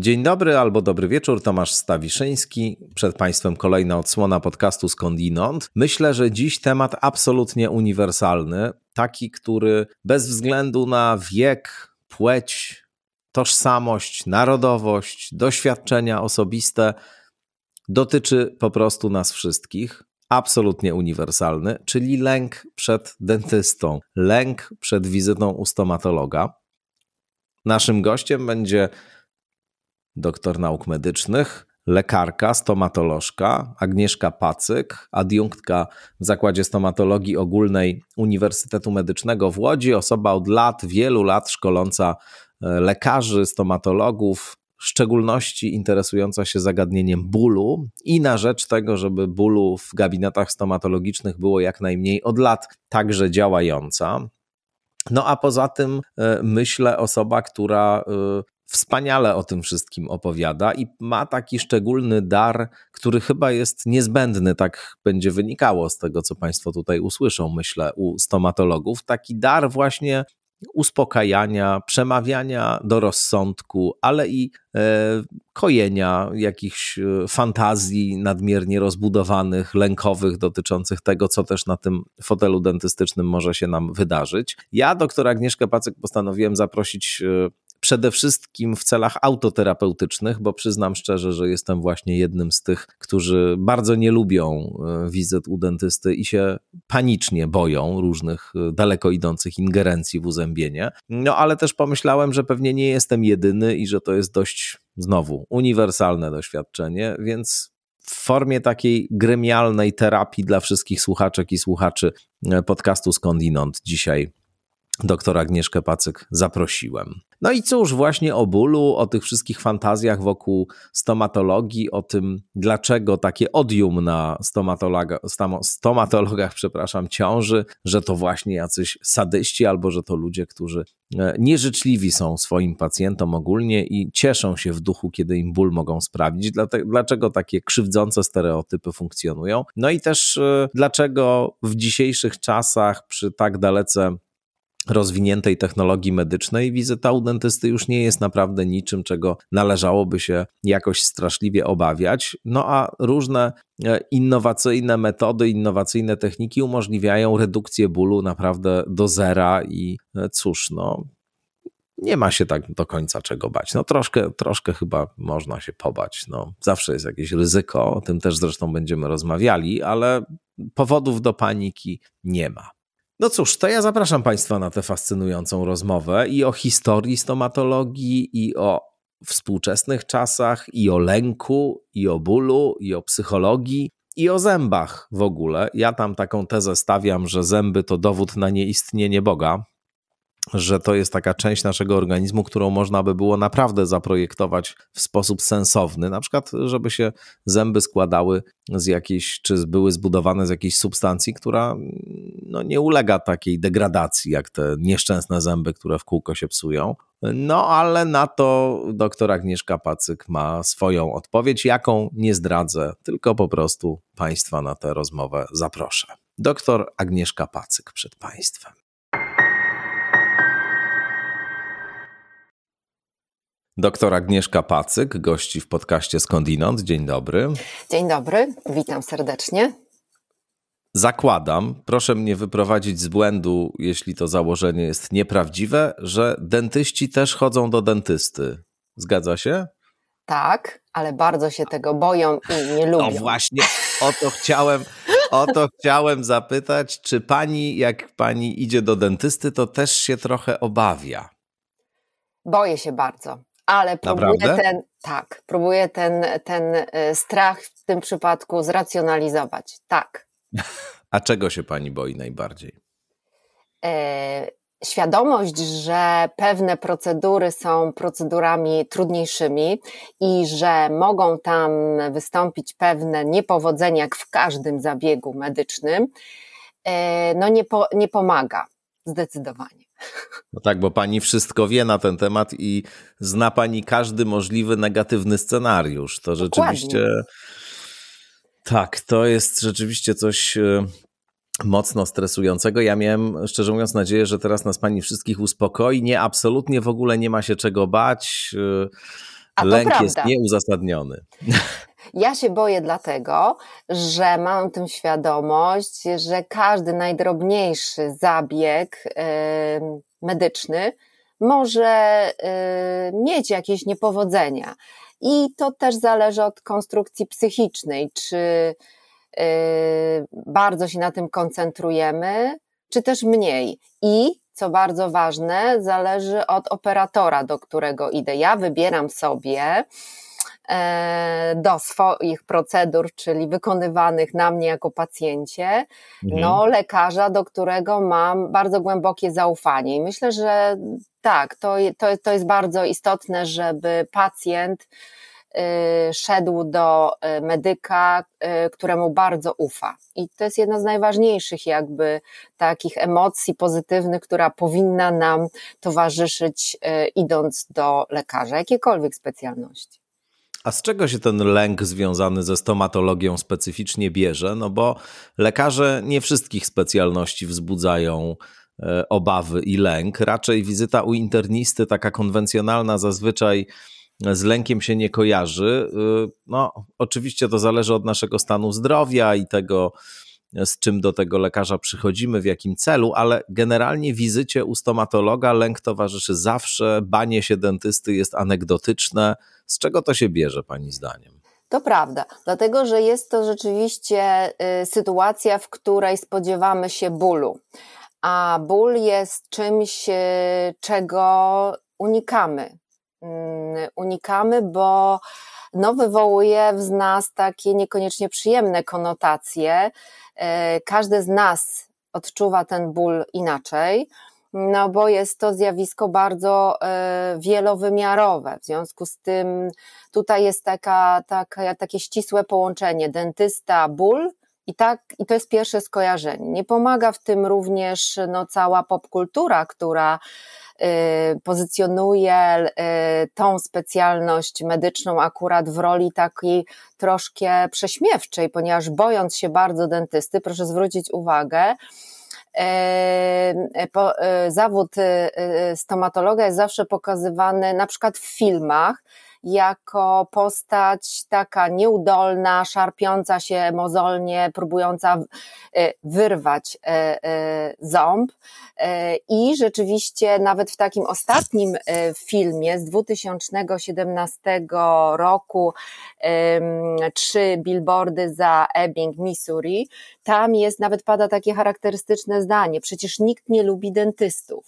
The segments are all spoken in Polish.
Dzień dobry albo dobry wieczór, Tomasz Stawiszyński. Przed Państwem kolejna odsłona podcastu Skądinąd. Myślę, że dziś temat absolutnie uniwersalny, taki, który bez względu na wiek, płeć, tożsamość, narodowość, doświadczenia osobiste dotyczy po prostu nas wszystkich. Absolutnie uniwersalny, czyli lęk przed dentystą, lęk przed wizytą u stomatologa. Naszym gościem będzie doktor nauk medycznych, lekarka, stomatolożka Agnieszka Pacyk, adiunktka w Zakładzie Stomatologii Ogólnej Uniwersytetu Medycznego w Łodzi, osoba od lat, wielu lat szkoląca e, lekarzy, stomatologów, w szczególności interesująca się zagadnieniem bólu i na rzecz tego, żeby bólu w gabinetach stomatologicznych było jak najmniej od lat także działająca. No a poza tym e, myślę osoba, która e, wspaniale o tym wszystkim opowiada i ma taki szczególny dar, który chyba jest niezbędny, tak będzie wynikało z tego, co Państwo tutaj usłyszą, myślę, u stomatologów. Taki dar właśnie uspokajania, przemawiania do rozsądku, ale i e, kojenia jakichś e, fantazji nadmiernie rozbudowanych, lękowych, dotyczących tego, co też na tym fotelu dentystycznym może się nam wydarzyć. Ja, doktor Agnieszkę Pacyk, postanowiłem zaprosić e, przede wszystkim w celach autoterapeutycznych, bo przyznam szczerze, że jestem właśnie jednym z tych, którzy bardzo nie lubią e, wizyt u dentysty i się panicznie boją różnych e, daleko idących ingerencji w uzębienie. No ale też pomyślałem, że pewnie nie jestem jedyny i że to jest dość znowu uniwersalne doświadczenie, więc w formie takiej gremialnej terapii dla wszystkich słuchaczek i słuchaczy e, podcastu Skądinąd dzisiaj doktor Agnieszkę Pacyk zaprosiłem. No i cóż, właśnie o bólu, o tych wszystkich fantazjach wokół stomatologii, o tym, dlaczego takie odium na stomatologa, stomatologach, przepraszam, ciąży, że to właśnie jacyś sadyści albo że to ludzie, którzy e, nieżyczliwi są swoim pacjentom ogólnie i cieszą się w duchu, kiedy im ból mogą sprawić. Dlaczego takie krzywdzące stereotypy funkcjonują? No i też e, dlaczego w dzisiejszych czasach przy tak dalece rozwiniętej technologii medycznej, wizyta u dentysty już nie jest naprawdę niczym, czego należałoby się jakoś straszliwie obawiać. No a różne e, innowacyjne metody, innowacyjne techniki umożliwiają redukcję bólu naprawdę do zera i e, cóż, no. Nie ma się tak do końca czego bać. No troszkę, troszkę chyba można się pobać. No, zawsze jest jakieś ryzyko, o tym też zresztą będziemy rozmawiali, ale powodów do paniki nie ma. No cóż, to ja zapraszam Państwa na tę fascynującą rozmowę i o historii stomatologii, i o współczesnych czasach, i o lęku, i o bólu, i o psychologii, i o zębach w ogóle. Ja tam taką tezę stawiam, że zęby to dowód na nieistnienie Boga, że to jest taka część naszego organizmu, którą można by było naprawdę zaprojektować w sposób sensowny, na przykład, żeby się zęby składały z jakiejś, czy były zbudowane z jakiejś substancji, która no, nie ulega takiej degradacji, jak te nieszczęsne zęby, które w kółko się psują. No, ale na to doktor Agnieszka Pacyk ma swoją odpowiedź, jaką nie zdradzę, tylko po prostu Państwa na tę rozmowę zaproszę. Doktor Agnieszka Pacyk przed Państwem. Doktor Agnieszka Pacyk, gości w podcaście Skądinąd. Dzień dobry. Dzień dobry, witam serdecznie. Zakładam, proszę mnie wyprowadzić z błędu, jeśli to założenie jest nieprawdziwe, że dentyści też chodzą do dentysty. Zgadza się? Tak, ale bardzo się tego boją i nie lubią. No właśnie, o to chciałem, o to chciałem zapytać, czy pani, jak pani idzie do dentysty, to też się trochę obawia? Boję się bardzo ale próbuję ten, tak, próbuję ten, ten e, strach w tym przypadku zracjonalizować. Tak. A czego się pani boi najbardziej? E, świadomość, że pewne procedury są procedurami trudniejszymi i że mogą tam wystąpić pewne niepowodzenia, jak w każdym zabiegu medycznym, e, no nie, po, nie pomaga zdecydowanie. No tak, bo pani wszystko wie na ten temat i zna pani każdy możliwy negatywny scenariusz. To rzeczywiście. Tak, to jest rzeczywiście coś e, mocno stresującego. Ja miałem, szczerze mówiąc, nadzieję, że teraz nas pani wszystkich uspokoi. Nie, absolutnie w ogóle nie ma się czego bać. E, A Lęk jest nieuzasadniony. Ja się boję dlatego, że mam tym świadomość, że każdy najdrobniejszy zabieg medyczny może mieć jakieś niepowodzenia. I to też zależy od konstrukcji psychicznej, czy bardzo się na tym koncentrujemy, czy też mniej. I co bardzo ważne, zależy od operatora, do którego idę. Ja wybieram sobie do swoich procedur, czyli wykonywanych na mnie jako pacjencie, mhm. no lekarza, do którego mam bardzo głębokie zaufanie. I myślę, że tak, to, to, to jest bardzo istotne, żeby pacjent y, szedł do y, medyka, y, któremu bardzo ufa. I to jest jedna z najważniejszych jakby takich emocji pozytywnych, która powinna nam towarzyszyć idąc do lekarza, jakiejkolwiek specjalności. A z czego się ten lęk związany ze stomatologią specyficznie bierze? No bo lekarze nie wszystkich specjalności wzbudzają e, obawy i lęk. Raczej wizyta u internisty, taka konwencjonalna, zazwyczaj z lękiem się nie kojarzy. E, no, oczywiście to zależy od naszego stanu zdrowia i tego, z czym do tego lekarza przychodzimy, w jakim celu, ale generalnie wizycie u stomatologa lęk towarzyszy zawsze, banie się dentysty jest anegdotyczne. Z czego to się bierze, Pani zdaniem? To prawda, dlatego że jest to rzeczywiście y, sytuacja, w której spodziewamy się bólu. A ból jest czymś, y, czego unikamy. Mm, unikamy, bo no, wywołuje w nas takie niekoniecznie przyjemne konotacje. E, każdy z nas odczuwa ten ból inaczej, no bo jest to zjawisko bardzo e, wielowymiarowe. W związku z tym tutaj jest taka, taka, takie ścisłe połączenie dentysta, ból. I tak, i to jest pierwsze skojarzenie. Nie pomaga w tym również no, cała popkultura, która pozycjonuje y, tą specjalność medyczną akurat w roli takiej troszkę prześmiewczej, ponieważ bojąc się bardzo dentysty, proszę zwrócić uwagę, y, zawód stomatologa jest zawsze pokazywany na przykład w filmach, jako postać taka nieudolna, szarpiąca się mozolnie, próbująca e, wyrwać e, e, ząb. I rzeczywiście nawet w takim ostatnim filmie z 2017 roku, trzy billboardy za Ebbing, Missouri, tam jest, nawet pada takie charakterystyczne zdanie, przecież nikt nie lubi dentystów.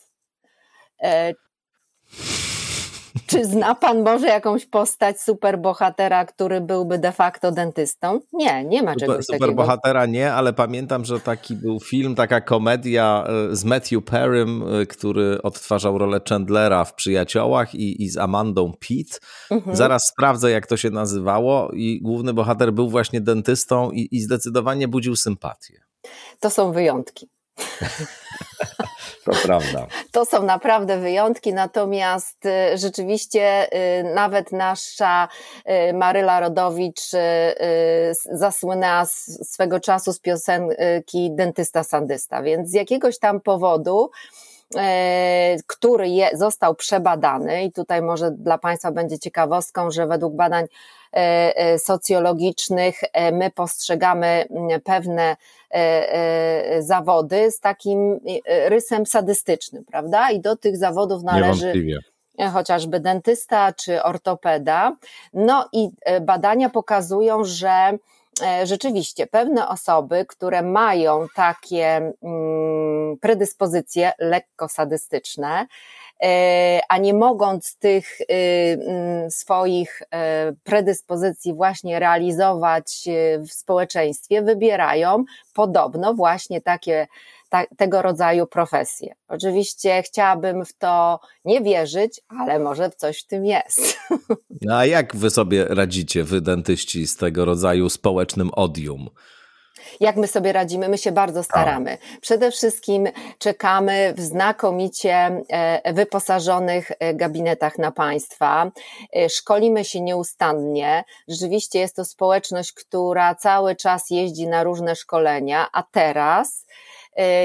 Czy zna pan może jakąś postać superbohatera, który byłby de facto dentystą? Nie, nie ma czegoś Super, takiego. Superbohatera nie, ale pamiętam, że taki był film, taka komedia e, z Matthew Perrym, e, który odtwarzał rolę Chandlera w Przyjaciołach i, i z Amandą Pitt. Mhm. Zaraz sprawdzę, jak to się nazywało i główny bohater był właśnie dentystą i, i zdecydowanie budził sympatię. To są wyjątki. To prawda. To są naprawdę wyjątki, natomiast y, rzeczywiście y, nawet nasza y, Maryla Rodowicz zasłynęła swego czasu z piosenki Dentysta Sandysta, więc z jakiegoś tam powodu który je, został przebadany i tutaj może dla Państwa będzie ciekawostką, że według badań E, e, socjologicznych e, my postrzegamy mm, pewne zawody z takim rysem sadystycznym, prawda? I do tych zawodów należy chociażby dentysta czy ortopeda. No i badania pokazują, że rzeczywiście pewne osoby, które mają takie mm, predyspozycje lekko sadystyczne, E, a nie mogąc tych y, mm, swoich e, predyspozycji właśnie realizować e, w społeczeństwie, wybierają podobno właśnie takie ta, tego rodzaju profesje. Oczywiście chciałabym w to nie wierzyć, ale może coś w tym jest. No a jak wy sobie radzicie, wy dentyści, z tego rodzaju społecznym odium? Jak my sobie radzimy? My się bardzo staramy. Przede wszystkim czekamy w znakomicie e, wyposażonych e, gabinetach na państwa. E, szkolimy się nieustannie. Rzeczywiście jest to społeczność, która cały czas jeździ na różne szkolenia, a teraz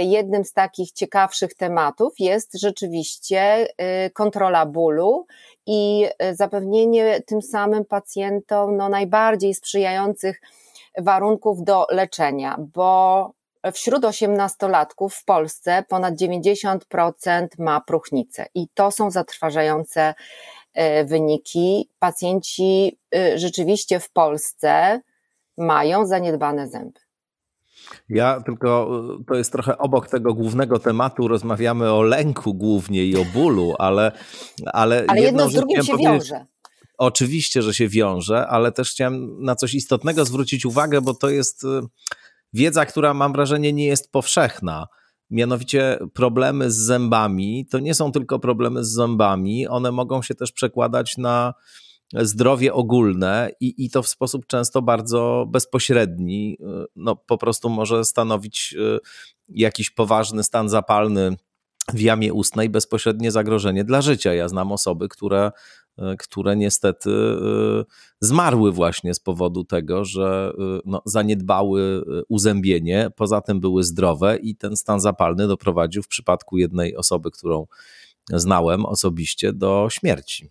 jednym z takich ciekawszych tematów jest rzeczywiście kontrola bólu i zapewnienie tym samym pacjentom no, najbardziej sprzyjających warunków do leczenia, bo wśród osiemnastolatków w Polsce ponad 90% ma próchnicę i to są zatrważające e, wyniki. Pacjenci e, rzeczywiście w Polsce mają zaniedbane zęby. Ja tylko, e, to jest trochę obok tego głównego tematu, rozmawiamy o lęku głównie i o bólu, ale. Ale, ale jedno z drugim się wiąże. Oczywiście, że się wiąże, ale też chciałem na coś istotnego zwrócić uwagę, bo to jest wiedza, która mam wrażenie nie jest powszechna. Mianowicie problemy z zębami to nie są tylko problemy z zębami, one mogą się też przekładać na zdrowie ogólne i, i to w sposób często bardzo bezpośredni. No, po prostu może stanowić e, jakiś poważny stan zapalny w jamie ustnej bezpośrednie zagrożenie dla życia. Ja znam osoby, które które niestety e, zmarły właśnie z powodu tego, że e, no, zaniedbały uzębienie, poza tym były zdrowe i ten stan zapalny doprowadził w przypadku jednej osoby, którą znałem osobiście, do śmierci.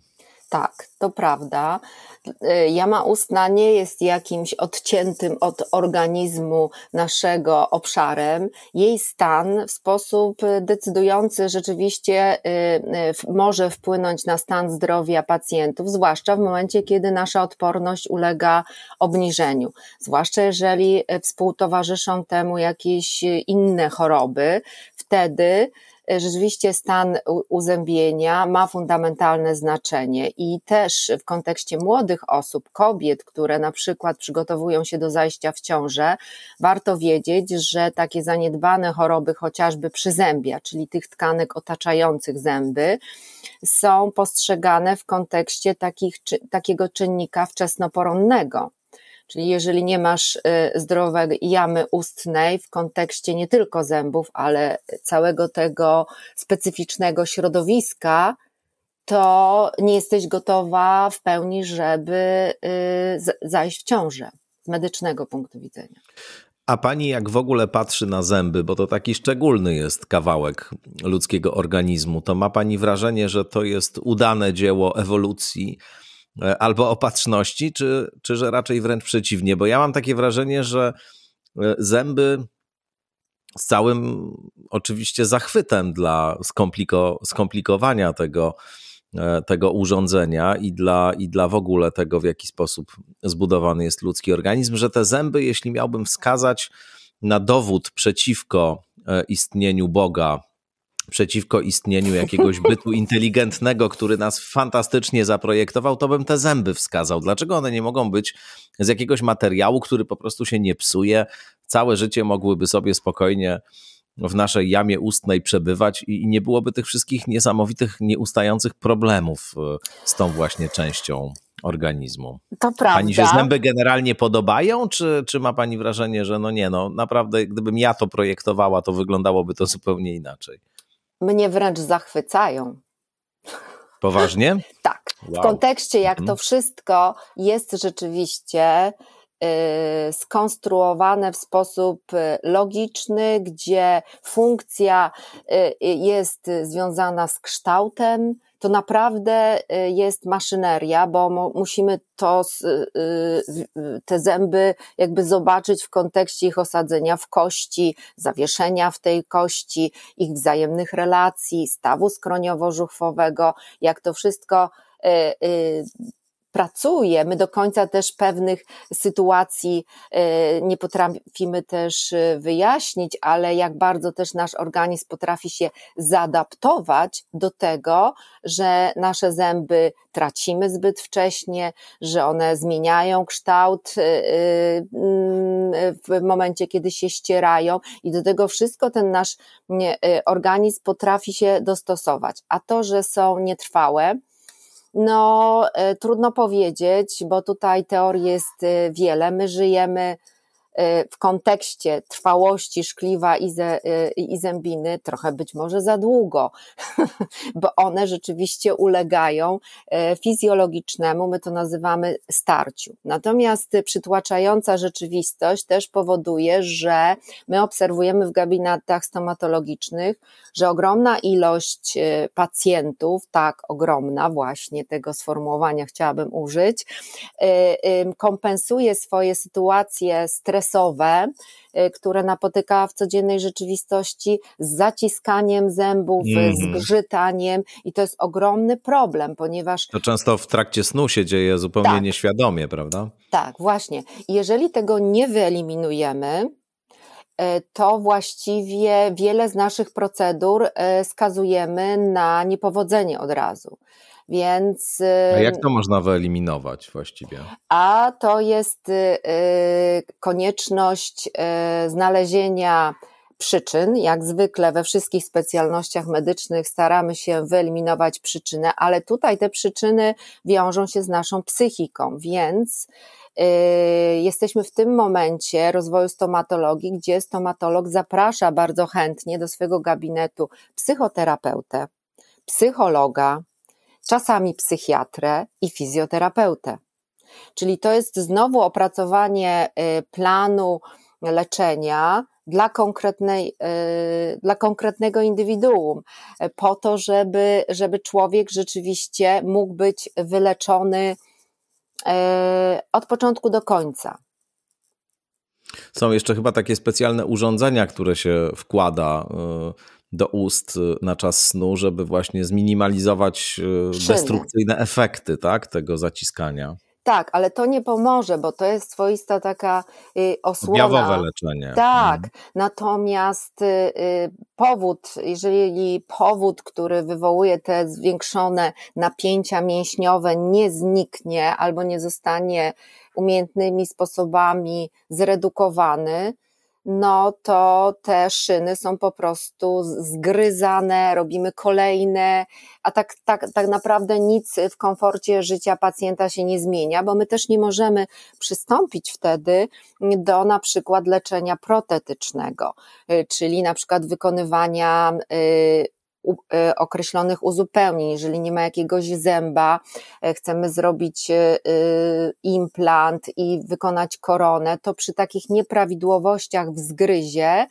Tak, to prawda. Y, jama ustna nie jest jakimś odciętym od organizmu naszego obszarem. Jej stan w sposób decydujący rzeczywiście y, y, może wpłynąć na stan zdrowia pacjentów, zwłaszcza w momencie, kiedy nasza odporność ulega obniżeniu. Zwłaszcza jeżeli współtowarzyszą temu jakieś inne choroby, wtedy rzeczywiście stan uzębienia ma fundamentalne znaczenie i też w kontekście młodych osób, kobiet, które na przykład przygotowują się do zajścia w ciążę, warto wiedzieć, że takie zaniedbane choroby chociażby przyzębia, czyli tych tkanek otaczających zęby, są postrzegane w kontekście takich, takiego czynnika wczesnoporonnego. Czyli jeżeli nie masz y, zdrowej jamy ustnej w kontekście nie tylko zębów, ale całego tego specyficznego środowiska, to nie jesteś gotowa w pełni, żeby y, zajść w ciążę z medycznego punktu widzenia. A pani jak w ogóle patrzy na zęby, bo to taki szczególny jest kawałek ludzkiego organizmu, to ma pani wrażenie, że to jest udane dzieło ewolucji, albo opatrzności, czy, czy że raczej wręcz przeciwnie? Bo ja mam takie wrażenie, że e, zęby z całym oczywiście zachwytem dla skompliko, skomplikowania tego, e, tego urządzenia i dla, i dla w ogóle tego, w jaki sposób zbudowany jest ludzki organizm, że te zęby, jeśli miałbym wskazać na dowód przeciwko istnieniu Boga, przeciwko istnieniu jakiegoś bytu inteligentnego, który nas fantastycznie zaprojektował, to bym te zęby wskazał. Dlaczego one nie mogą być z jakiegoś materiału, który po prostu się nie psuje? Całe życie mogłyby sobie spokojnie w naszej jamie ustnej przebywać i nie byłoby tych wszystkich niesamowitych, nieustających problemów e, z tą właśnie częścią organizmu. To prawda. Pani się zęby generalnie podobają, czy, czy ma pani wrażenie, że no nie, no naprawdę gdybym ja to projektowała, to wyglądałoby to zupełnie inaczej? Mnie wręcz zachwycają. Poważnie? tak. Wow. W kontekście, jak mhm. to wszystko jest rzeczywiście y, skonstruowane w sposób y, logiczny, gdzie funkcja y, jest związana z kształtem, to naprawdę y, jest maszyneria, bo musimy to, y, y, te zęby jakby zobaczyć w kontekście ich osadzenia w kości, zawieszenia w tej kości, ich wzajemnych relacji, stawu skroniowo-żuchwowego, jak to wszystko pracuje. My do końca też pewnych sytuacji e, nie potrafimy też e, wyjaśnić, ale jak bardzo też nasz organizm potrafi się zaadaptować do tego, że nasze zęby tracimy zbyt wcześnie, że one zmieniają kształt e, w momencie, kiedy się ścierają i do tego wszystko ten nasz organizm potrafi się dostosować. A to, że są nietrwałe, no, e, trudno powiedzieć, bo tutaj teorii jest e, wiele. My żyjemy w kontekście trwałości szkliwa i, ze, i zębiny trochę być może za długo, bo one rzeczywiście ulegają fizjologicznemu, my to nazywamy starciu. Natomiast przytłaczająca rzeczywistość też powoduje, że my obserwujemy w gabinetach stomatologicznych, że ogromna ilość pacjentów, tak ogromna właśnie tego sformułowania chciałabym użyć, kompensuje swoje sytuacje stresowe, y, które napotykała w codziennej rzeczywistości z zaciskaniem zębów, mm. z grzytaniem i to jest ogromny problem, ponieważ... To często w trakcie snu się dzieje zupełnie tak. nieświadomie, prawda? Tak, właśnie. Jeżeli tego nie wyeliminujemy, y, to właściwie wiele z naszych procedur y, skazujemy na niepowodzenie od razu. Więc. A jak to można wyeliminować właściwie? A to jest y, y, konieczność y, znalezienia przyczyn. Jak zwykle we wszystkich specjalnościach medycznych staramy się wyeliminować przyczynę, ale tutaj te przyczyny wiążą się z naszą psychiką, więc jesteśmy w tym momencie rozwoju stomatologii, gdzie stomatolog zaprasza bardzo chętnie do swojego gabinetu psychoterapeutę, psychologa, czasami psychiatrę i fizjoterapeutę. Czyli to jest znowu opracowanie y, planu leczenia dla, konkretnej, y, dla konkretnego indywiduum, po to, żeby, żeby człowiek rzeczywiście mógł być wyleczony y, od początku do końca. Są jeszcze chyba takie specjalne urządzenia, które się wkłada do ust y, na czas snu, żeby właśnie zminimalizować y, destrukcyjne efekty tak, tego zaciskania. Tak, ale to nie pomoże, bo to jest swoista taka y, osłona. Objawowe leczenie. Tak, mhm. natomiast powód, jeżeli powód, który wywołuje te zwiększone napięcia mięśniowe nie zniknie albo nie zostanie umiejętnymi sposobami zredukowany, no to te szyny są po prostu zgryzane, robimy kolejne, a tak, tak, tak naprawdę nic w komforcie życia pacjenta się nie zmienia, bo my też nie możemy przystąpić wtedy do na przykład leczenia protetycznego, y, czyli na przykład wykonywania y, określonych uzupełnień. Jeżeli nie ma jakiegoś zęba, e, chcemy zrobić e, implant i wykonać koronę, to przy takich nieprawidłowościach w zgryzie,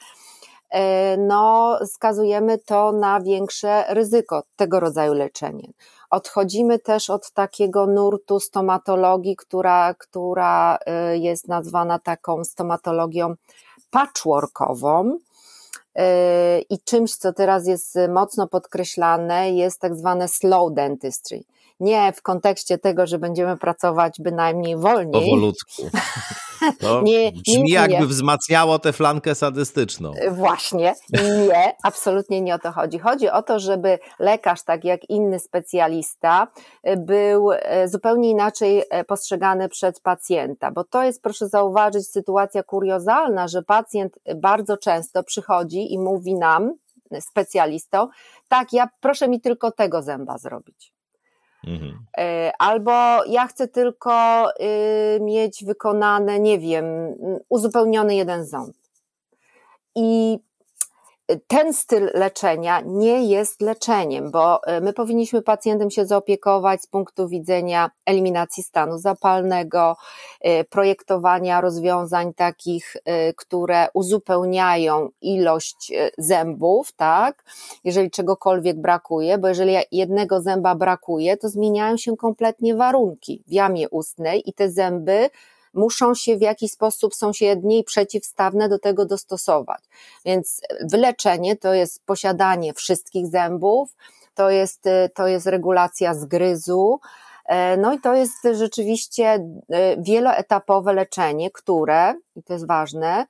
no, skazujemy to na większe ryzyko tego rodzaju leczenia. Odchodzimy też od takiego nurtu stomatologii, która, która jest nazwana taką stomatologią patchworkową, i czymś, co teraz jest mocno podkreślane, jest tak zwane slow dentistry. Nie w kontekście tego, że będziemy pracować bynajmniej wolniej. Powolutku. To nie, brzmi nie, jakby nie. wzmacniało tę flankę sadystyczną. Właśnie, nie, absolutnie nie o to chodzi. Chodzi o to, żeby lekarz, tak jak inny specjalista, był e, zupełnie inaczej e, postrzegany przez pacjenta, bo to jest, proszę zauważyć, sytuacja kuriozalna, że pacjent bardzo często przychodzi i mówi nam, specjalistą, tak, ja proszę mi tylko tego zęba zrobić. Mhm. E, albo ja chcę tylko y, mieć wykonane, nie wiem, uzupełniony jeden ząb. I ten styl leczenia nie jest leczeniem, bo e, my powinniśmy pacjentem się zaopiekować z punktu widzenia eliminacji stanu zapalnego, e, projektowania rozwiązań takich, e, które uzupełniają ilość zębów, tak? Jeżeli czegokolwiek brakuje, bo jeżeli jednego zęba brakuje, to zmieniają się kompletnie warunki w jamie ustnej i te zęby muszą się w jakiś sposób sąsiednie i przeciwstawne do tego dostosować. Więc wyleczenie to jest posiadanie wszystkich zębów, to jest, to jest regulacja zgryzu, e, no i to jest rzeczywiście e, wieloetapowe leczenie, które, i to jest ważne,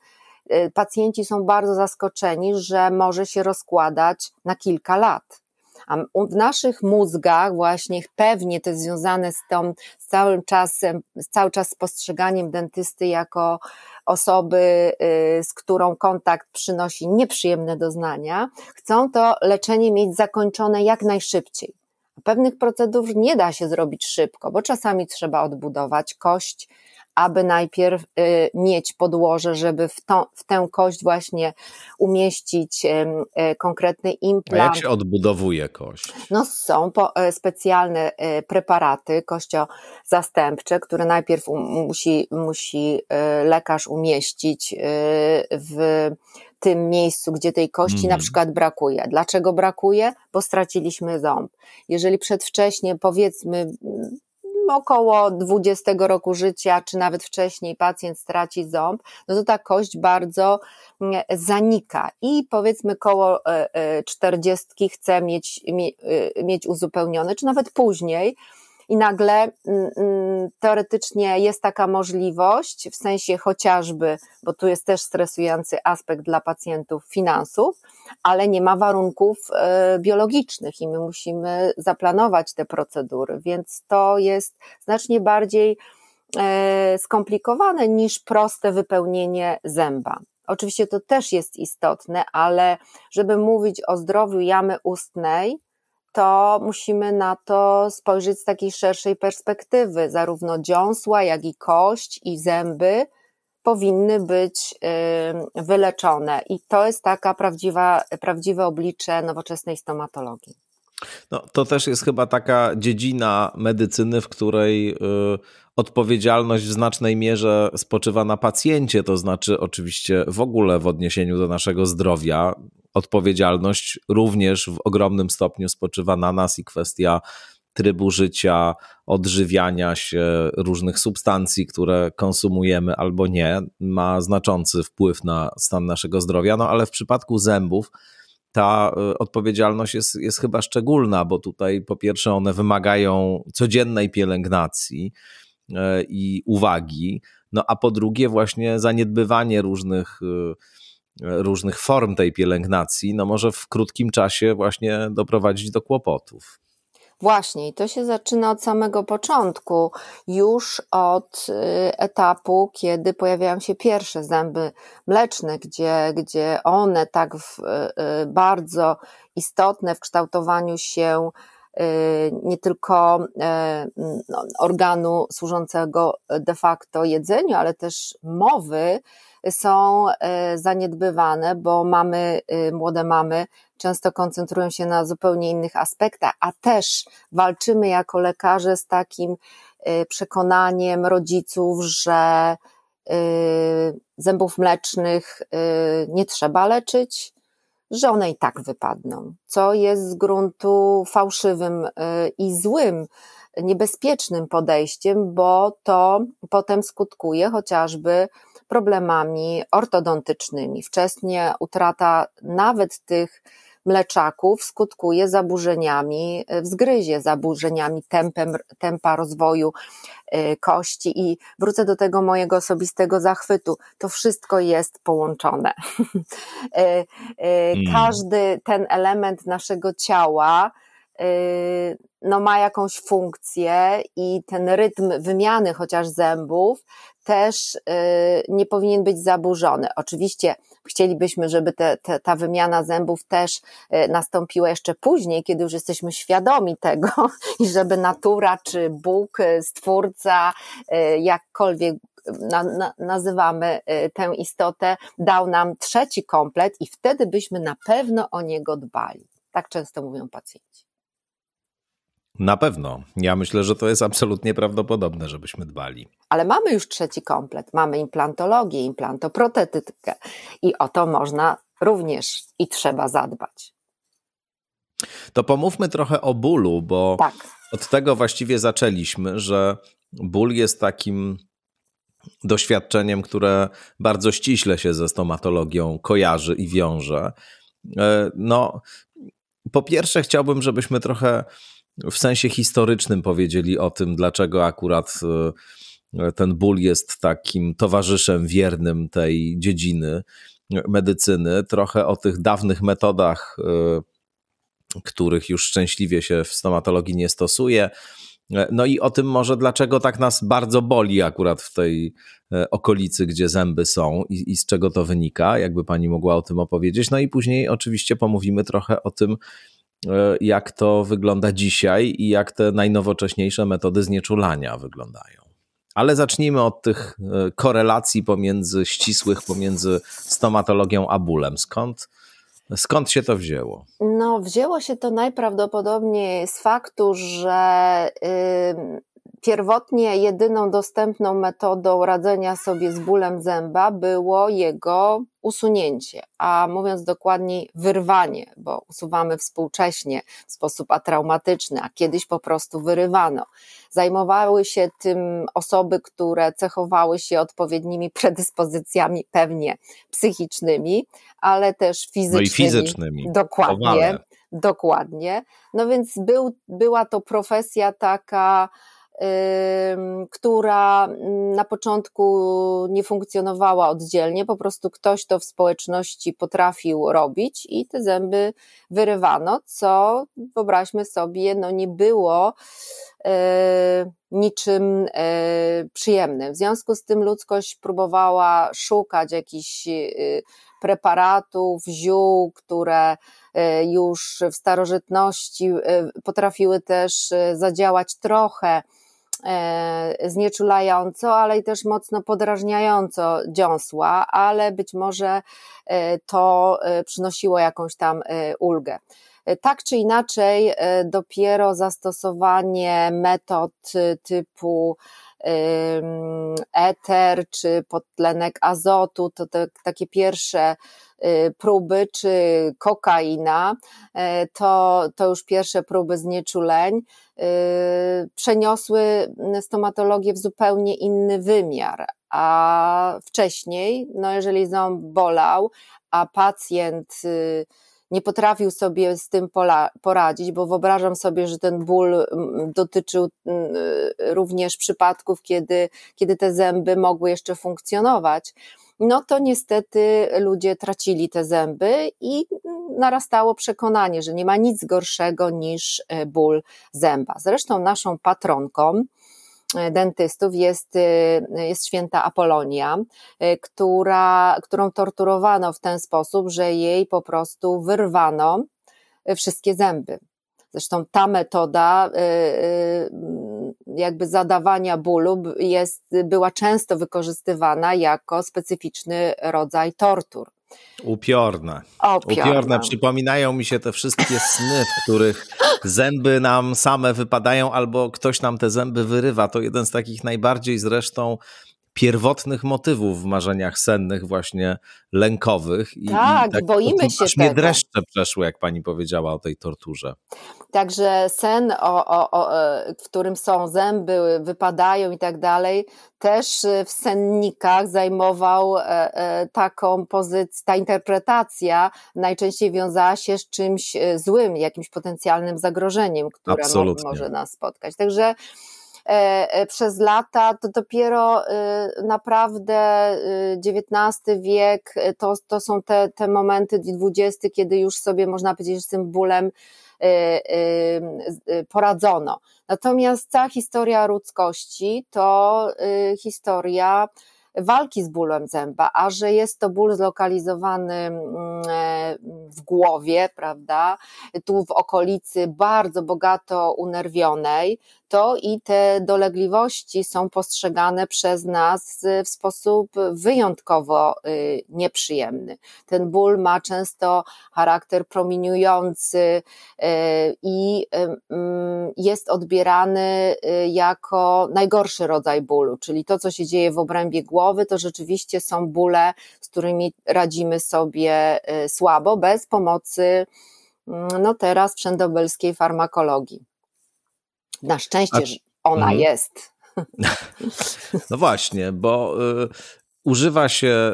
e, pacjenci są bardzo zaskoczeni, że może się rozkładać na kilka lat. A w naszych mózgach właśnie pewnie to jest związane z tą z całym czasem, cały czas z postrzeganiem dentysty jako osoby, y, z którą kontakt przynosi nieprzyjemne doznania, chcą to leczenie mieć zakończone jak najszybciej. Pewnych procedur nie da się zrobić szybko, bo czasami trzeba odbudować kość, aby najpierw y, mieć podłoże, żeby w, to, w tę kość właśnie umieścić y, konkretny implant. A jak się odbudowuje kość? No są po, e, specjalne e, preparaty kościozastępcze, które najpierw musi, musi e, lekarz umieścić w tym miejscu, gdzie tej kości mm. na przykład brakuje. Dlaczego brakuje? Bo straciliśmy ząb. Jeżeli przedwcześnie, powiedzmy, około 20 roku życia, czy nawet wcześniej pacjent straci ząb, no to ta kość bardzo mm, zanika. I powiedzmy koło 40 e, e, chce mieć, e, mieć uzupełnione, czy nawet później, i nagle mm, mm, teoretycznie jest taka możliwość, w sensie chociażby, bo tu jest też stresujący aspekt dla pacjentów finansów, ale nie ma warunków e, biologicznych i my musimy zaplanować te procedury, więc to jest znacznie bardziej e, skomplikowane niż proste wypełnienie zęba. Oczywiście to też jest istotne, ale żeby mówić o zdrowiu jamy ustnej, to musimy na to spojrzeć z takiej szerszej perspektywy. Zarówno dziąsła, jak i kość i zęby powinny być wyleczone. I to jest taka prawdziwa, prawdziwe oblicze nowoczesnej stomatologii. No, to też jest chyba taka dziedzina medycyny, w której y, odpowiedzialność w znacznej mierze spoczywa na pacjencie, to znaczy oczywiście w ogóle w odniesieniu do naszego zdrowia odpowiedzialność również w ogromnym stopniu spoczywa na nas i kwestia trybu życia, odżywiania się, różnych substancji, które konsumujemy albo nie, ma znaczący wpływ na stan naszego zdrowia. No ale w przypadku zębów ta y, odpowiedzialność jest, jest chyba szczególna, bo tutaj po pierwsze one wymagają codziennej pielęgnacji y, i uwagi, no a po drugie właśnie zaniedbywanie różnych y, różnych form tej pielęgnacji, no może w krótkim czasie właśnie doprowadzić do kłopotów. Właśnie, i to się zaczyna od samego początku, już od y, etapu, kiedy pojawiają się pierwsze zęby mleczne, gdzie, gdzie one tak w, y, y, bardzo istotne w kształtowaniu się nie tylko no, organu służącego de facto jedzeniu, ale też mowy, są e, zaniedbywane, bo mamy, e, młode mamy często koncentrują się na zupełnie innych aspektach, a też walczymy jako lekarze z takim e, przekonaniem rodziców, że zębów mlecznych nie trzeba leczyć, że one i tak wypadną, co jest z gruntu fałszywym i złym, niebezpiecznym podejściem, bo to potem skutkuje chociażby problemami ortodontycznymi. Wcześnie utrata nawet tych mleczaków skutkuje zaburzeniami w zgryzie, zaburzeniami tempem, tempa rozwoju y, kości i wrócę do tego mojego osobistego zachwytu. To wszystko jest połączone. Y, y, hmm. Każdy ten element naszego ciała no ma jakąś funkcję i ten rytm wymiany chociaż zębów też y, nie powinien być zaburzony. Oczywiście chcielibyśmy, żeby te, te, ta wymiana zębów też y, nastąpiła jeszcze później, kiedy już jesteśmy świadomi tego i żeby natura czy Bóg, y, Stwórca, jakkolwiek na, na, nazywamy tę istotę, dał nam trzeci komplet i wtedy byśmy na pewno o niego dbali. Tak często mówią pacjenci. Na pewno. Ja myślę, że to jest absolutnie prawdopodobne, żebyśmy dbali. Ale mamy już trzeci komplet. Mamy implantologię, implantoprotetykę i o to można również i trzeba zadbać. To pomówmy trochę o bólu, bo tak. od tego właściwie zaczęliśmy, że ból jest takim doświadczeniem, które bardzo ściśle się ze stomatologią kojarzy i wiąże. E, no, po pierwsze, chciałbym, żebyśmy trochę w sensie historycznym powiedzieli o tym, dlaczego akurat e, ten ból jest takim towarzyszem wiernym tej dziedziny medycyny, trochę o tych dawnych metodach, e, których już szczęśliwie się w stomatologii nie stosuje. E, no i o tym może, dlaczego tak nas bardzo boli akurat w tej okolicy, gdzie zęby są i, i z czego to wynika, jakby pani mogła o tym opowiedzieć. No i później oczywiście pomówimy trochę o tym, E, jak to wygląda dzisiaj i jak te najnowocześniejsze metody znieczulania wyglądają. Ale zacznijmy od tych e, korelacji pomiędzy ścisłych pomiędzy stomatologią a bólem. Skąd, skąd się to wzięło? No, wzięło się to najprawdopodobniej z faktu, że Pierwotnie jedyną dostępną metodą radzenia sobie z bólem zęba było jego usunięcie, a mówiąc dokładniej, wyrwanie, bo usuwamy współcześnie w sposób atraumatyczny, a kiedyś po prostu wyrywano. Zajmowały się tym osoby, które cechowały się odpowiednimi predyspozycjami, pewnie psychicznymi, ale też fizycznymi. No i fizycznymi. Dokładnie. Dokładnie. No więc był, była to profesja taka która na początku nie funkcjonowała oddzielnie, po prostu ktoś to w społeczności potrafił robić i te zęby wyrywano, co wyobraźmy sobie, no nie było niczym przyjemnym. W związku z tym ludzkość próbowała szukać jakichś y, preparatów, ziół, które już w starożytności potrafiły też zadziałać trochę znieczulająco, ale i też mocno podrażniająco dziąsła, ale być może e, to e, przynosiło jakąś tam ulgę. Tak czy inaczej, dopiero zastosowanie metod typu eter czy podtlenek azotu, to te, takie pierwsze y, próby, czy kokaina, e, to, to już pierwsze próby znieczuleń, y, przeniosły stomatologię w zupełnie inny wymiar. A wcześniej, no jeżeli ząb bolał, a pacjent y, nie potrafił sobie z tym poradzić, bo wyobrażam sobie, że ten ból mm, dotyczył mm, również przypadków, kiedy, kiedy te zęby mogły jeszcze funkcjonować. No to niestety ludzie tracili te zęby i narastało przekonanie, że nie ma nic gorszego niż e, ból zęba. Zresztą naszą patronką, dentystów jest, y, jest święta Apolonia, y, która, którą torturowano w ten sposób, że jej po prostu wyrwano y, wszystkie zęby. Zresztą ta metoda jakby zadawania bólu jest, była często wykorzystywana jako specyficzny rodzaj tortur. Upiorne. Upiorne. Upiorne. Przypominają mi się te wszystkie sny, w których zęby nam same wypadają albo ktoś nam te zęby wyrywa. To jeden z takich najbardziej zresztą pierwotnych motywów w marzeniach sennych, właśnie lękowych. I, tak, i tak boimy się aż tego. mnie dreszcze przeszły, jak pani powiedziała o tej torturze. Także sen, o, o, o, e, w którym są zęby, wypadają i tak dalej, też w sennikach zajmował e, e, taką pozycję, ta interpretacja najczęściej wiązała się z czymś złym, jakimś potencjalnym zagrożeniem, które mo może nas spotkać. Także E, e, przez lata, to dopiero e, naprawdę XIX wiek to, to są te, te momenty XX, kiedy już sobie można powiedzieć, że z tym bólem poradzono. Natomiast cała historia ludzkości to historia walki z bólem zęba, a że jest to ból zlokalizowany mm, e, w głowie, prawda, tu w okolicy bardzo bogato unerwionej, to i te dolegliwości są postrzegane przez nas w sposób wyjątkowo y, nieprzyjemny. Ten ból ma często charakter promieniujący y, i y, jest odbierany jako najgorszy rodzaj bólu, czyli to, co się dzieje w obrębie głowy, to rzeczywiście są bóle, z którymi radzimy sobie słabo, bez pomocy mm, no teraz wszędobelskiej farmakologii. Na szczęście A... ona mhm. jest. No właśnie, bo y, używa się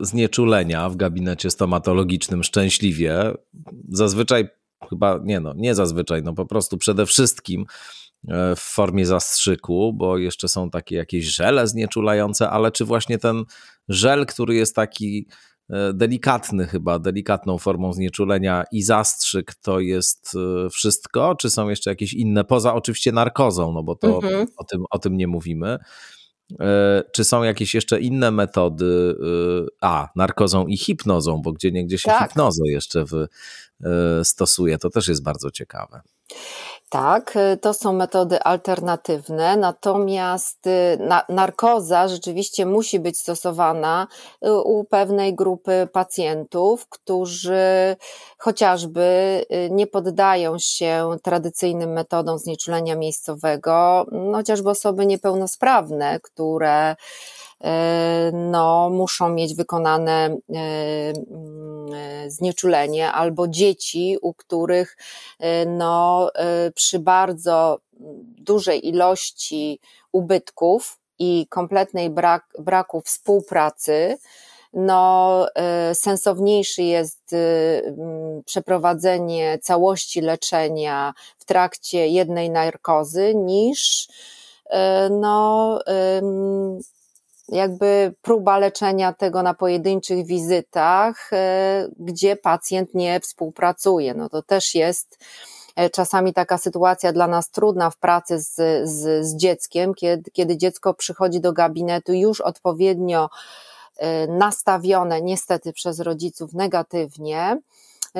y, znieczulenia w gabinecie stomatologicznym szczęśliwie. Zazwyczaj, chyba nie no, nie zazwyczaj, no po prostu przede wszystkim y, w formie zastrzyku, bo jeszcze są takie jakieś żele znieczulające, ale czy właśnie ten żel, który jest taki delikatny chyba, delikatną formą znieczulenia i zastrzyk to jest e, wszystko, czy są jeszcze jakieś inne, poza oczywiście narkozą, no bo to mhm. o, tym, o tym nie mówimy. E, czy są jakieś jeszcze inne metody, a narkozą i hipnozą, bo gdzie niegdzie się tak. hipnozę jeszcze w, stosuje, to też jest bardzo ciekawe. Tak, y, to są metody alternatywne, natomiast y, narkoza rzeczywiście musi być stosowana y, u pewnej grupy pacjentów, którzy chociażby nie poddają się tradycyjnym metodom znieczulenia miejscowego, chociażby osoby niepełnosprawne, które no, muszą mieć wykonane e, mm, e, znieczulenie, albo dzieci, u których no, przy bardzo dużej ilości ubytków i kompletnej brak, braku współpracy, no, sensowniejszy jest przeprowadzenie całości leczenia w trakcie jednej narkozy niż no, jakby próba leczenia tego na pojedynczych wizytach, e, gdzie pacjent nie współpracuje. No to też jest e, czasami taka sytuacja dla nas trudna w pracy z, z, z dzieckiem, kiedy, kiedy dziecko przychodzi do gabinetu już odpowiednio e, nastawione niestety przez rodziców negatywnie,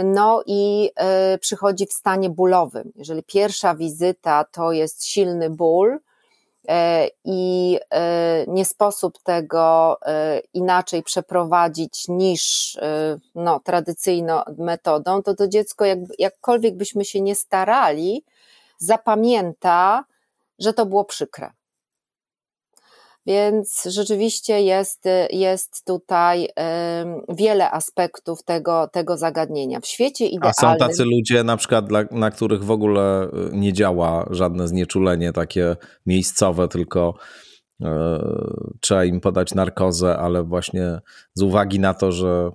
no i przychodzi w stanie bólowym. Jeżeli pierwsza wizyta to jest silny ból, i e, nie sposób tego e, inaczej przeprowadzić niż no, tradycyjną metodą, to to dziecko, jak, jakkolwiek byśmy się nie starali, zapamięta, że to było przykre. Więc rzeczywiście jest, jest tutaj wiele aspektów tego, tego zagadnienia. W świecie idealnym... A są tacy ludzie na przykład, dla, na których w ogóle y, nie działa żadne znieczulenie takie miejscowe, tylko e, trzeba im podać narkozę, ale właśnie z uwagi na to, że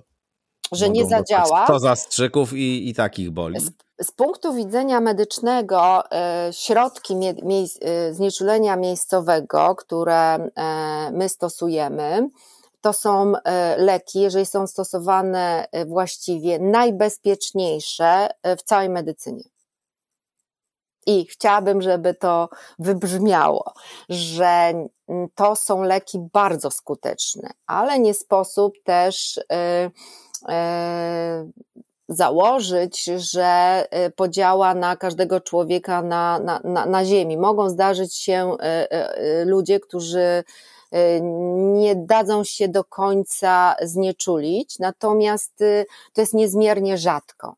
że nie zadziała. To zastrzyków i, i takich boli. Z, z punktu widzenia medycznego e, środki mie, mie, e, znieczulenia miejscowego, które e, my stosujemy, to są leki, jeżeli są stosowane właściwie najbezpieczniejsze w całej medycynie. I chciałabym, żeby to wybrzmiało, że to są leki bardzo skuteczne, ale nie sposób też założyć, że y, podziała na każdego człowieka na, na, na, na Ziemi. Mogą zdarzyć się y, ludzie, którzy nie dadzą się do końca znieczulić, natomiast to jest niezmiernie rzadko.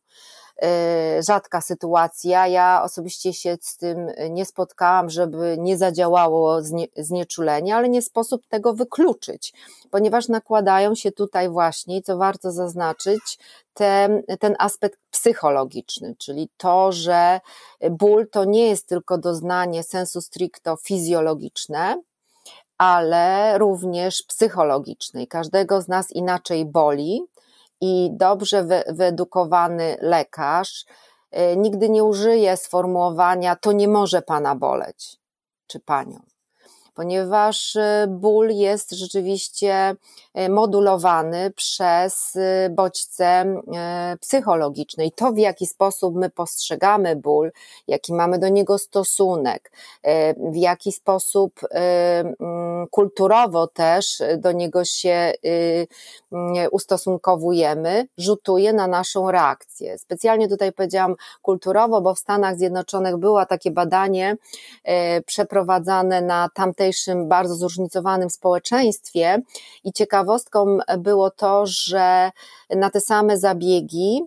E, rzadka sytuacja. Ja osobiście się z tym nie spotkałam, żeby nie zadziałało znieczulenie, ale nie sposób tego wykluczyć, ponieważ nakładają się tutaj właśnie, co warto zaznaczyć, ten, ten aspekt psychologiczny, czyli to, że ból to nie jest tylko doznanie sensu stricto fizjologiczne, ale również psychologicznej. Każdego z nas inaczej boli, i dobrze wyedukowany lekarz y, nigdy nie użyje sformułowania to nie może pana boleć czy panią ponieważ y, ból jest rzeczywiście y, modulowany przez y, bodźce psychologiczne i to, w jaki sposób my postrzegamy ból, jaki mamy do niego stosunek, w jaki sposób mm, kulturowo też do niego się ustosunkowujemy, rzutuje na naszą reakcję. Specjalnie tutaj powiedziałam kulturowo, bo w Stanach Zjednoczonych było takie badanie przeprowadzane na tamtej tamtejszym bardzo zróżnicowanym społeczeństwie i ciekawostką było to, że na te same zabiegi,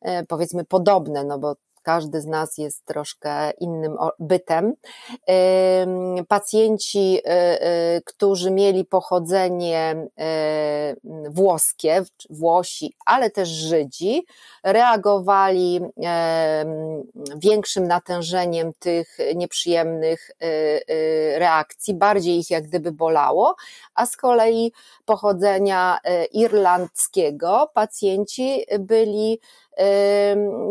e, powiedzmy podobne, no bo każdy z nas jest troszkę innym bytem. Pacjenci, y, y, którzy mieli pochodzenie y, włoskie, Włosi, ale też Żydzi, reagowali większym natężeniem tych nieprzyjemnych reakcji, bardziej ich jak gdyby bolało, a z kolei pochodzenia irlandzkiego pacjenci byli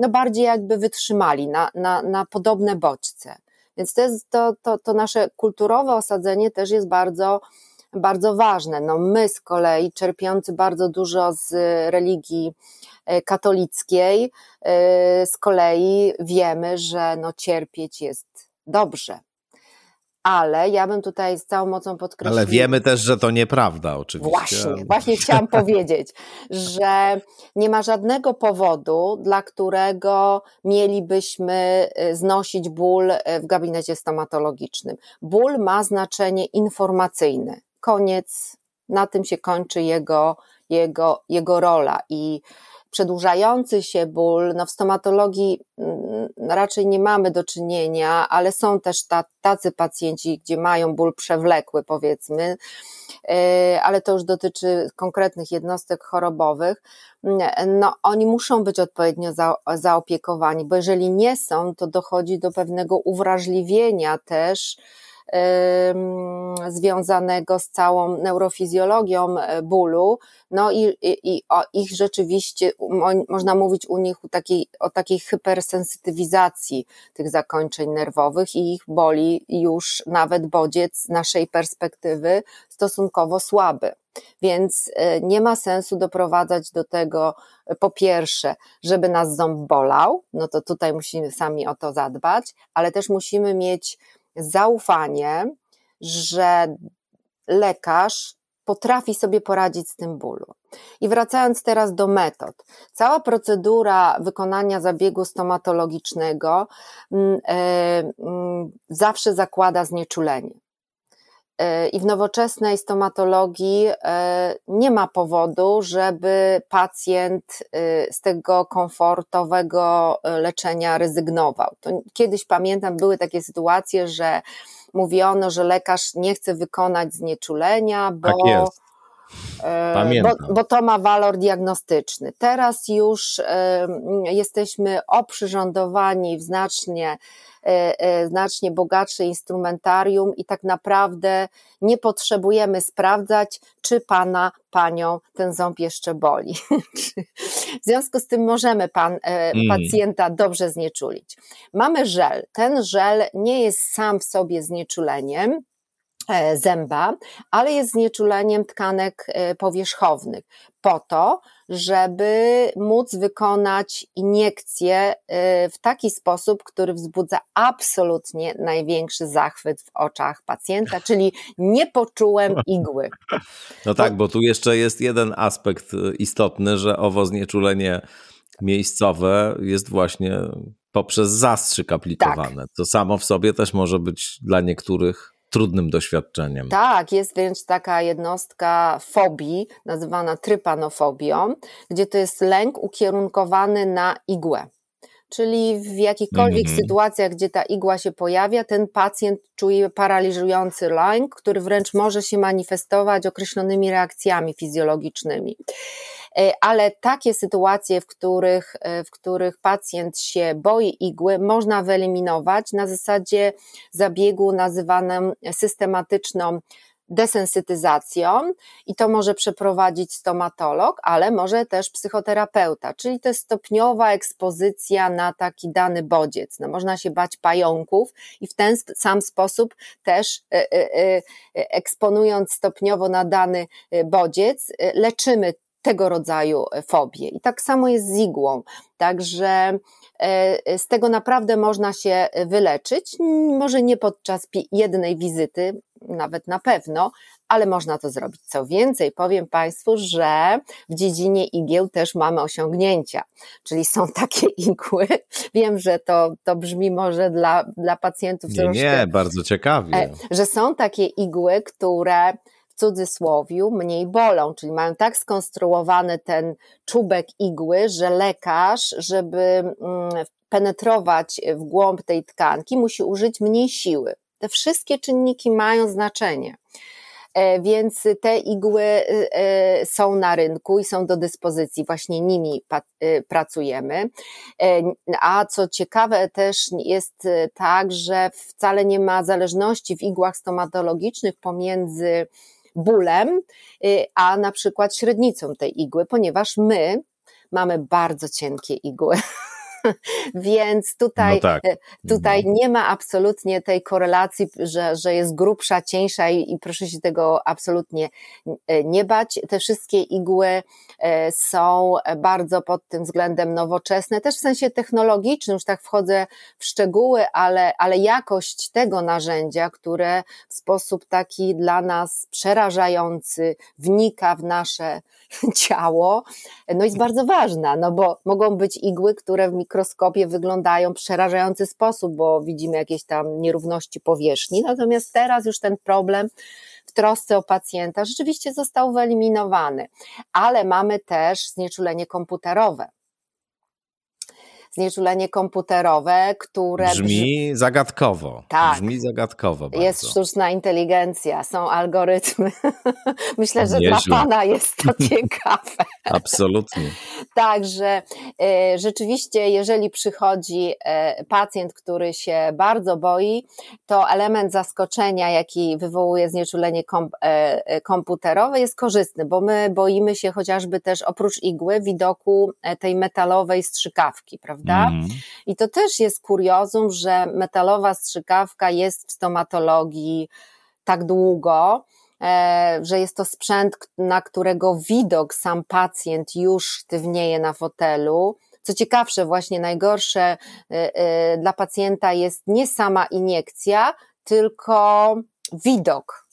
no bardziej jakby wytrzymali na, na, na podobne bodźce. Więc to, jest, to, to, to nasze kulturowe osadzenie też jest bardzo, bardzo ważne. No my z kolei, czerpiący bardzo dużo z religii e, katolickiej, e, z kolei wiemy, że no cierpieć jest dobrze. Ale ja bym tutaj z całą mocą podkreśliła. Ale wiemy też, że to nieprawda, oczywiście. Właśnie, właśnie chciałam powiedzieć, że nie ma żadnego powodu, dla którego mielibyśmy y, znosić ból y, w gabinecie stomatologicznym. Ból ma znaczenie informacyjne. Koniec, na tym się kończy jego, jego, jego rola i przedłużający się ból, no w stomatologii mm, raczej nie mamy do czynienia, ale są też tacy pacjenci, gdzie mają ból przewlekły, powiedzmy, e, ale to już dotyczy konkretnych jednostek chorobowych. No, oni muszą być odpowiednio za, zaopiekowani, bo jeżeli nie są, to dochodzi do pewnego uwrażliwienia też związanego z całą neurofizjologią e, bólu, no i, i, i o ich rzeczywiście, można mówić u nich o takiej, o takiej hypersensytywizacji tych zakończeń nerwowych i ich boli już nawet bodziec z naszej perspektywy stosunkowo słaby. Więc e, nie ma sensu doprowadzać do tego, e, po pierwsze, żeby nas ząb bolał, no to tutaj musimy sami o to zadbać, ale też musimy mieć zaufanie, że lekarz potrafi sobie poradzić z tym bólu. I wracając teraz do metod. Cała procedura wykonania zabiegu stomatologicznego mm, e, mm, zawsze zakłada znieczulenie. E, I w nowoczesnej stomatologii e, nie ma powodu, żeby pacjent z tego komfortowego leczenia rezygnował. To kiedyś pamiętam, były takie sytuacje, że mówiono, że lekarz nie chce wykonać znieczulenia, bo, tak e, bo, bo, to ma walor diagnostyczny. Teraz już e, jesteśmy oprzyrządowani w znacznie E, znacznie bogatsze instrumentarium i tak naprawdę nie potrzebujemy sprawdzać, czy pana, panią ten ząb jeszcze boli. w związku z tym możemy pan, mm. pacjenta dobrze znieczulić. Mamy żel. Ten żel nie jest sam w sobie znieczuleniem, zęba, ale jest znieczuleniem tkanek powierzchownych po to, żeby móc wykonać iniekcję y, w taki sposób, który wzbudza absolutnie największy zachwyt w oczach pacjenta, czyli nie poczułem igły. No tak, bo tu jeszcze jest jeden aspekt istotny, że owo znieczulenie miejscowe jest właśnie poprzez zastrzyk aplikowane. Tak. To samo w sobie też może być dla niektórych trudnym doświadczeniem. Tak, jest wręcz taka jednostka fobii, nazywana trypanofobią, gdzie to jest lęk ukierunkowany na igłę. Czyli w jakichkolwiek mm -hmm. sytuacjach, gdzie ta igła się pojawia, ten pacjent czuje paraliżujący lęk, który wręcz może się manifestować określonymi reakcjami fizjologicznymi. E, ale takie sytuacje, w których, e, w których pacjent się boi igły, można wyeliminować na zasadzie zabiegu nazywanym systematyczną desensytyzacją i to może przeprowadzić stomatolog, ale może też psychoterapeuta, czyli to jest stopniowa ekspozycja na taki dany bodziec. No, można się bać pająków i w ten sam sposób też e, eksponując stopniowo na dany bodziec, leczymy tego rodzaju e, fobie. I tak samo jest z igłą. Także e, z tego naprawdę można się wyleczyć. Może nie podczas jednej wizyty, nawet na pewno, ale można to zrobić. Co więcej, powiem Państwu, że w dziedzinie igieł też mamy osiągnięcia, czyli są takie igły. Wiem, że to, to brzmi może dla, dla pacjentów nie, troszkę. Nie, bardzo ciekawie. E, że są takie igły, które cudzysłowiu mniej bolą, czyli mają tak skonstruowany ten czubek igły, że lekarz, żeby mm, penetrować w głąb tej tkanki, musi użyć mniej siły. Te wszystkie czynniki mają znaczenie. E, więc te igły e, e, są na rynku i są do dyspozycji, właśnie nimi pracujemy. A co ciekawe, też jest tak, że wcale nie ma zależności w igłach stomatologicznych pomiędzy bólem, y, a na przykład średnicą tej igły, ponieważ my mamy bardzo cienkie igły. Więc tutaj, no tak. tutaj no. nie ma absolutnie tej korelacji, że, że jest grubsza, cieńsza i, i proszę się tego absolutnie nie bać. Te wszystkie igły są bardzo pod tym względem nowoczesne, też w sensie technologicznym, już tak wchodzę w szczegóły, ale, ale jakość tego narzędzia, które w sposób taki dla nas przerażający wnika w nasze ciało, no jest bardzo ważna, no bo mogą być igły, które w mikroskopie wyglądają w przerażający sposób, bo widzimy jakieś tam nierówności powierzchni, natomiast teraz już ten problem w trosce o pacjenta rzeczywiście został wyeliminowany, ale mamy też znieczulenie komputerowe znieczulenie komputerowe, które. Brzmi zagadkowo. Tak. Brzmi zagadkowo. Bardzo. Jest sztuczna inteligencja, są algorytmy. Myślę, że Nieźle. dla Pana jest to ciekawe. Absolutnie. Także e, rzeczywiście, jeżeli przychodzi e, pacjent, który się bardzo boi, to element zaskoczenia, jaki wywołuje znieczulenie e, komputerowe, jest korzystny, bo my boimy się chociażby też oprócz igły widoku tej metalowej strzykawki, prawda? Prawda? Mm. I to też jest kuriozum, że metalowa strzykawka jest w stomatologii tak długo, e, że jest to sprzęt, na którego widok sam pacjent już sztywnieje na fotelu. Co ciekawsze, właśnie najgorsze e, e, dla pacjenta jest nie sama iniekcja, tylko widok.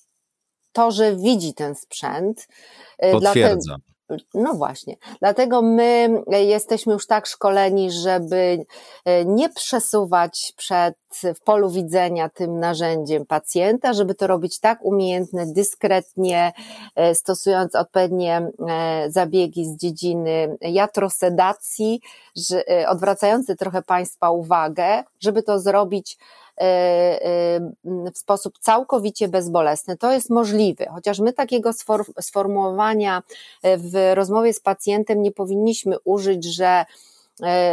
To, że widzi ten sprzęt. Potwierdza. No właśnie, dlatego my jesteśmy już tak szkoleni, żeby e, nie przesuwać przed w polu widzenia tym narzędziem pacjenta, żeby to robić tak umiejętnie, dyskretnie, e, stosując odpowiednie e, zabiegi z dziedziny jatrosedacji, odwracający trochę Państwa uwagę, żeby to zrobić w sposób całkowicie bezbolesny. To jest możliwe, chociaż my takiego sformułowania e, w rozmowie z pacjentem nie powinniśmy użyć, że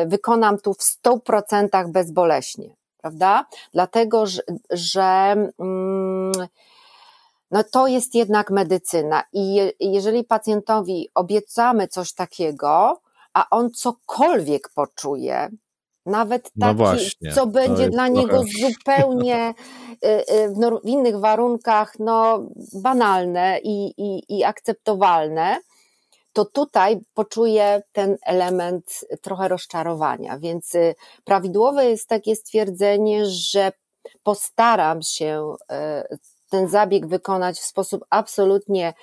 wykonam tu w 100% bezboleśnie, prawda? Dlatego, że, że mm, no to jest jednak medycyna i jeżeli pacjentowi obiecamy coś takiego, a on cokolwiek poczuje, nawet no taki, no właśnie, co będzie dla niego zupełnie y, y, w innych warunkach no, banalne i, i, i akceptowalne, to tutaj poczuje ten element trochę rozczarowania. Więc y, prawidłowe jest takie stwierdzenie, że postaram się ten zabieg wykonać w sposób absolutnie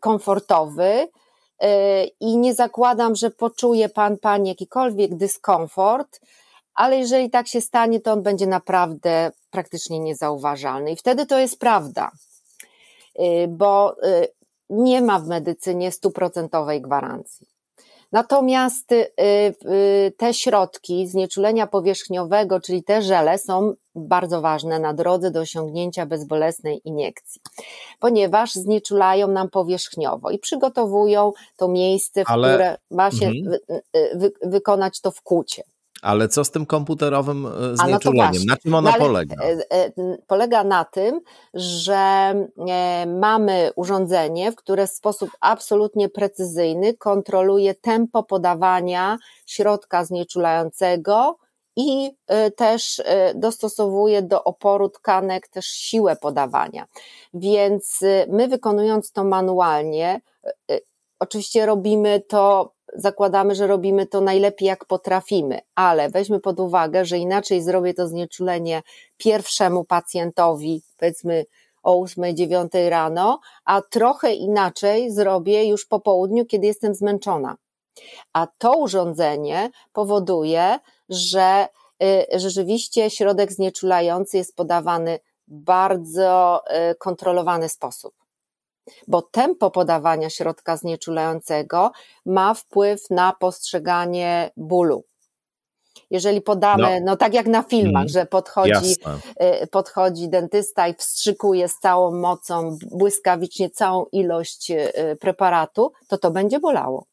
komfortowy, E, i nie zakładam, że poczuje pan, pani jakikolwiek dyskomfort, ale jeżeli tak się stanie, to on będzie naprawdę praktycznie niezauważalny. I wtedy to jest prawda, e, bo e, nie ma w medycynie stuprocentowej gwarancji. Natomiast y, y, te środki znieczulenia powierzchniowego, czyli te żele, są bardzo ważne na drodze do osiągnięcia bezbolesnej iniekcji, ponieważ znieczulają nam powierzchniowo i przygotowują to miejsce, w Ale... które ma się mhm. wy, wy, wykonać to wkłucie. Ale co z tym komputerowym e, znieczuleniem? No na czym ono no polega? E, e, polega na tym, że mamy urządzenie, w które w sposób absolutnie precyzyjny kontroluje tempo podawania środka znieczulającego i też dostosowuje do oporu tkanek też siłę podawania. Więc my wykonując to manualnie, oczywiście robimy to zakładamy, że robimy to najlepiej jak potrafimy, ale weźmy pod uwagę, że inaczej zrobię to znieczulenie pierwszemu pacjentowi, powiedzmy o 8-9 rano, a trochę inaczej zrobię już po południu, kiedy jestem zmęczona. A to urządzenie powoduje, że y, rzeczywiście środek znieczulający jest podawany w bardzo y, kontrolowany sposób bo tempo podawania środka znieczulającego ma wpływ na postrzeganie bólu. Jeżeli podamy, no, no tak jak na filmach, mm, że podchodzi, y, podchodzi dentysta i wstrzykuje z całą mocą, błyskawicznie całą ilość y, preparatu, to to będzie bolało.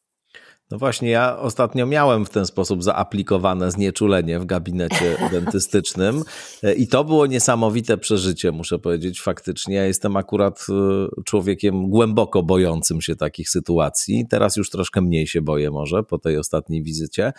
No właśnie, ja ostatnio miałem w ten sposób zaaplikowane znieczulenie w gabinecie dentystycznym e, i to było niesamowite przeżycie, muszę powiedzieć, faktycznie. Ja jestem akurat e, człowiekiem głęboko bojącym się takich sytuacji. Teraz już troszkę mniej się boję może po tej ostatniej wizycie,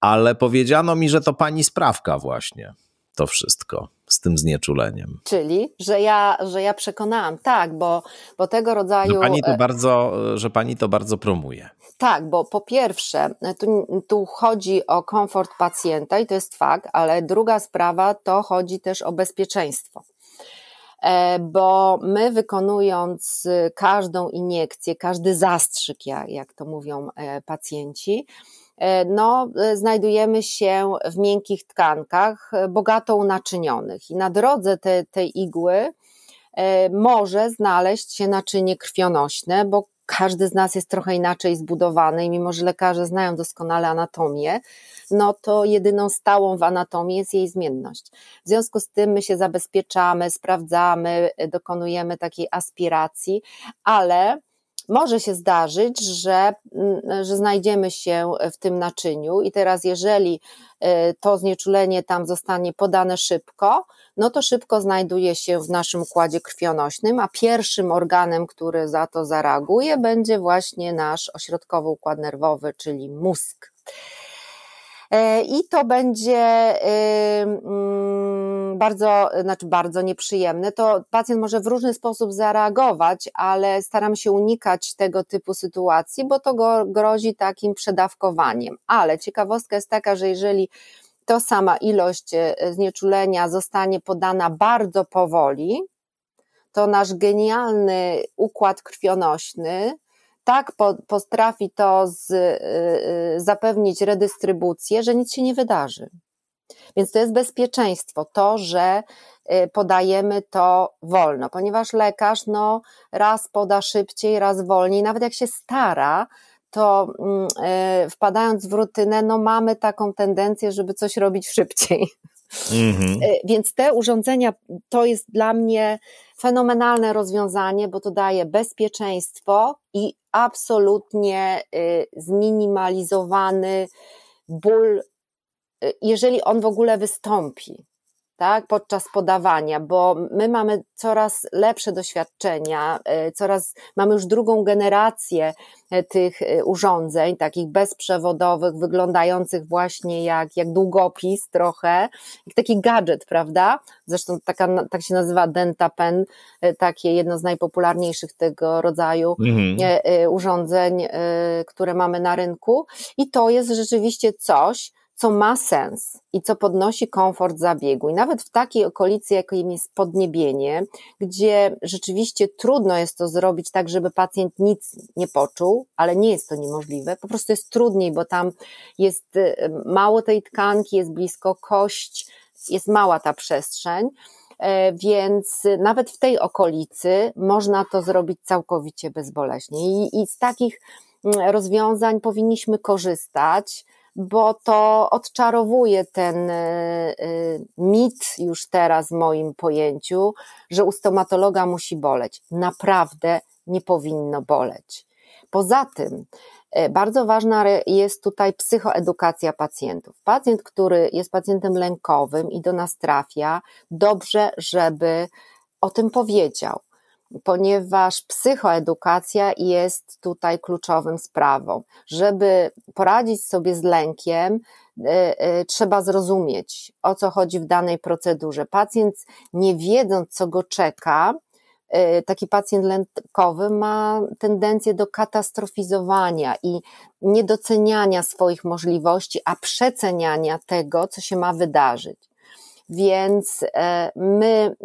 ale powiedziano mi, że to pani sprawka właśnie to wszystko z tym znieczuleniem. Czyli, że ja, że ja przekonałam, tak, bo, bo tego rodzaju. Że pani to e, bardzo, że pani to bardzo promuje. Tak, bo po pierwsze, tu, tu, chodzi o komfort pacjenta i to jest fakt, ale druga sprawa to chodzi też o bezpieczeństwo. E, bo my wykonując każdą iniekcję, każdy zastrzyk, jak, jak to mówią e, pacjenci, no, e, znajdujemy się w miękkich tkankach, e, bogato unaczynionych i na drodze te, tej igły może znaleźć się naczynie krwionośne, bo każdy z nas jest trochę inaczej zbudowany i mimo, że lekarze znają doskonale anatomię, no to jedyną stałą w anatomii jest jej zmienność. W związku z tym my się zabezpieczamy, sprawdzamy, dokonujemy takiej aspiracji, ale może się zdarzyć, że, mm, że znajdziemy się w tym naczyniu i teraz jeżeli y, to znieczulenie tam zostanie podane szybko, no to szybko znajduje się w naszym układzie krwionośnym, a pierwszym organem, który za to zareaguje, będzie właśnie nasz ośrodkowy układ nerwowy, czyli mózg. E, I to będzie y, mm, bardzo, znaczy bardzo nieprzyjemne. To pacjent może w różny sposób zareagować, ale staram się unikać tego typu sytuacji, bo to go grozi takim przedawkowaniem. Ale ciekawostka jest taka, że jeżeli to sama ilość e, znieczulenia zostanie podana bardzo powoli, to nasz genialny układ krwionośny tak potrafi to z, y, y, zapewnić redystrybucję, że nic się nie wydarzy. Więc to jest bezpieczeństwo, to, że y, podajemy to wolno, ponieważ lekarz no, raz poda szybciej, raz wolniej, nawet jak się stara, to mm, wpadając w rutynę, no mamy taką tendencję, żeby coś robić szybciej. Mhm. Więc te urządzenia to jest dla mnie fenomenalne rozwiązanie, bo to daje bezpieczeństwo i absolutnie y, zminimalizowany ból, y, jeżeli on w ogóle wystąpi tak, podczas podawania, bo my mamy coraz lepsze doświadczenia, e, coraz mamy już drugą generację e, tych e, urządzeń, takich bezprzewodowych, wyglądających właśnie jak, jak długopis trochę, jak taki gadżet, prawda? Zresztą taka, tak się nazywa DentaPen, takie jedno z najpopularniejszych tego rodzaju mhm. urządzeń, które mamy na rynku i to jest rzeczywiście coś, co ma sens i co podnosi komfort zabiegu. I nawet w takiej okolicy, jakim jest podniebienie, gdzie rzeczywiście trudno jest to zrobić tak, żeby pacjent nic nie poczuł, ale nie jest to niemożliwe, po prostu jest trudniej, bo tam jest y, mało tej tkanki, jest blisko kość, jest mała ta przestrzeń. E, więc nawet w tej okolicy można to zrobić całkowicie bezboleśnie. I, i z takich mm, rozwiązań powinniśmy korzystać bo to odczarowuje ten e, e, mit już teraz w moim pojęciu, że u stomatologa musi boleć. Naprawdę nie powinno boleć. Poza tym, e, bardzo ważna jest tutaj psychoedukacja pacjentów. Pacjent, który jest pacjentem lękowym i do nas trafia, dobrze, żeby o tym powiedział ponieważ psychoedukacja jest tutaj kluczowym sprawą. Żeby poradzić sobie z lękiem, y, y, trzeba zrozumieć, o co chodzi w danej procedurze. Pacjent, nie wiedząc, co go czeka, y, taki pacjent lękowy ma tendencję do katastrofizowania i niedoceniania swoich możliwości, a przeceniania tego, co się ma wydarzyć. Więc e, my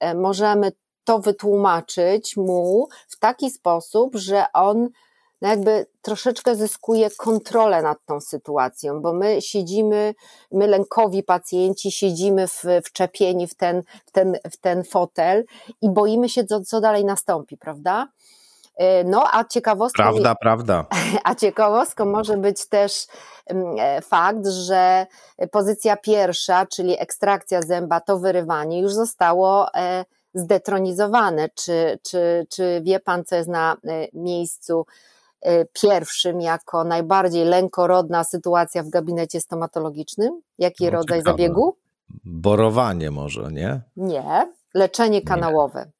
e, możemy to wytłumaczyć mu w taki sposób, że on no jakby troszeczkę zyskuje kontrolę nad tą sytuacją, bo my siedzimy, my lękowi pacjenci siedzimy w, wczepieni w ten, w, ten, w ten fotel i boimy się, co, co dalej nastąpi, prawda? E, no, a ciekawostką. Prawda, prawda. A ciekawostką może być też mm, e, fakt, że pozycja pierwsza, czyli ekstrakcja zęba, to wyrywanie, już zostało e, zdetronizowane. Czy, czy, czy wie pan, co jest na e, miejscu pierwszym jako najbardziej lękorodna sytuacja w gabinecie stomatologicznym? Jaki no, rodzaj ciekawe. zabiegu? Borowanie może, nie? Nie, leczenie kanałowe. Nie.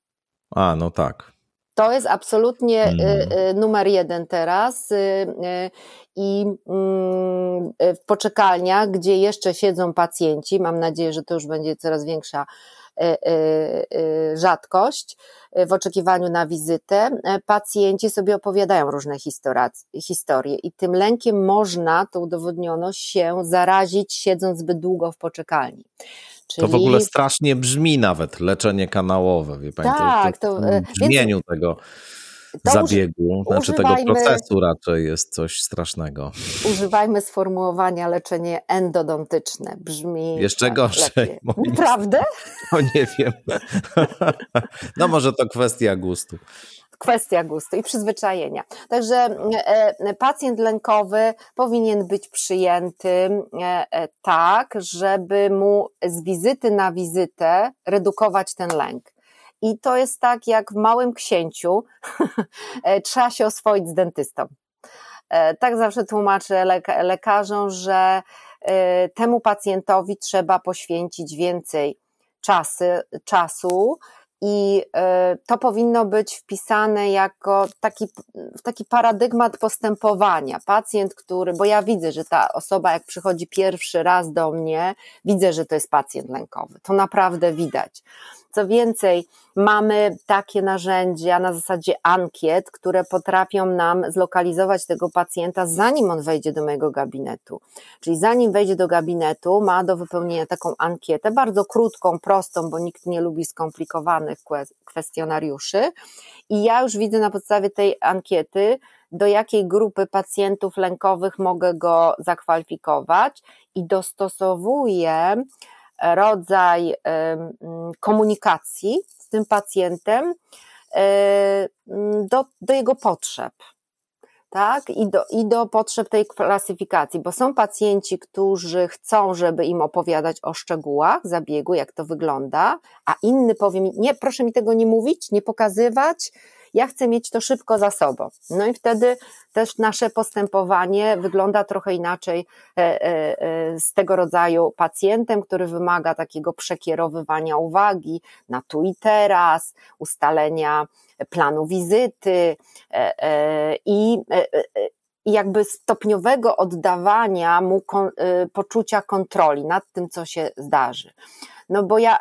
A, no tak. To jest absolutnie hmm. numer jeden teraz. I mm, w poczekalniach, gdzie jeszcze siedzą pacjenci, mam nadzieję, że to już będzie coraz większa rzadkość w oczekiwaniu na wizytę, pacjenci sobie opowiadają różne historie i tym lękiem można, to udowodniono, się zarazić siedząc zbyt długo w poczekalni. Czyli... To w ogóle strasznie brzmi nawet leczenie kanałowe, wie pani, tak, to, to, to w brzmieniu więc... tego zabiegu, znaczy tego procesu raczej jest coś strasznego. Używajmy sformułowania leczenie endodontyczne. Brzmi jeszcze gorzej. Naprawdę? No nie wiem. No może to kwestia gustu kwestia gustu i przyzwyczajenia. Także e, e, pacjent lękowy powinien być przyjęty e, tak, żeby mu z wizyty na wizytę redukować ten lęk. I to jest tak jak w małym księciu, trzeba się oswoić z dentystą. Tak zawsze tłumaczę lekarzom, że temu pacjentowi trzeba poświęcić więcej czasy, czasu, i e, to powinno być wpisane jako taki, taki paradygmat postępowania. Pacjent, który, bo ja widzę, że ta osoba, jak przychodzi pierwszy raz do mnie, widzę, że to jest pacjent lękowy. To naprawdę widać. Co więcej, mamy takie narzędzia na zasadzie ankiet, które potrafią nam zlokalizować tego pacjenta, zanim on wejdzie do mojego gabinetu. Czyli zanim wejdzie do gabinetu, ma do wypełnienia taką ankietę, bardzo krótką, prostą, bo nikt nie lubi skomplikowanych kwestionariuszy. I ja już widzę na podstawie tej ankiety, do jakiej grupy pacjentów lękowych mogę go zakwalifikować i dostosowuję rodzaj komunikacji z tym pacjentem do, do jego potrzeb. Tak? I, do, I do potrzeb tej klasyfikacji, bo są pacjenci, którzy chcą, żeby im opowiadać o szczegółach zabiegu, jak to wygląda, a inny powie mi, nie, proszę mi tego nie mówić, nie pokazywać, ja chcę mieć to szybko za sobą. No i wtedy też nasze postępowanie wygląda trochę inaczej e, e, e, z tego rodzaju pacjentem, który wymaga takiego przekierowywania uwagi na tu i teraz, ustalenia planu wizyty i i jakby stopniowego oddawania mu poczucia kontroli nad tym, co się zdarzy. No bo ja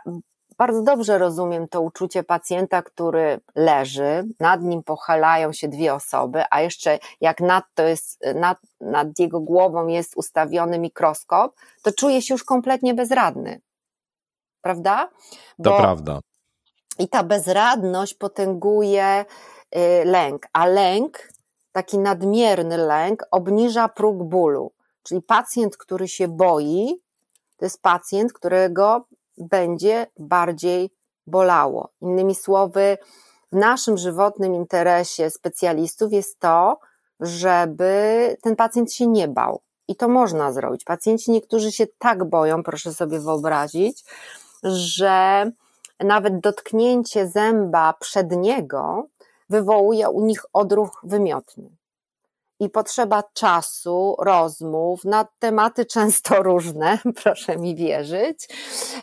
bardzo dobrze rozumiem to uczucie pacjenta, który leży, nad nim pochylają się dwie osoby, a jeszcze jak nad, to jest, nad, nad jego głową jest ustawiony mikroskop, to czuje się już kompletnie bezradny. Prawda? Bo to prawda. I ta bezradność potęguje y, lęk, a lęk, taki nadmierny lęk, obniża próg bólu. Czyli pacjent, który się boi, to jest pacjent, którego będzie bardziej bolało. Innymi słowy, w naszym żywotnym interesie specjalistów jest to, żeby ten pacjent się nie bał. I to można zrobić. Pacjenci niektórzy się tak boją, proszę sobie wyobrazić, że nawet dotknięcie zęba przedniego wywołuje u nich odruch wymiotny i potrzeba czasu, rozmów na tematy często różne, proszę mi wierzyć,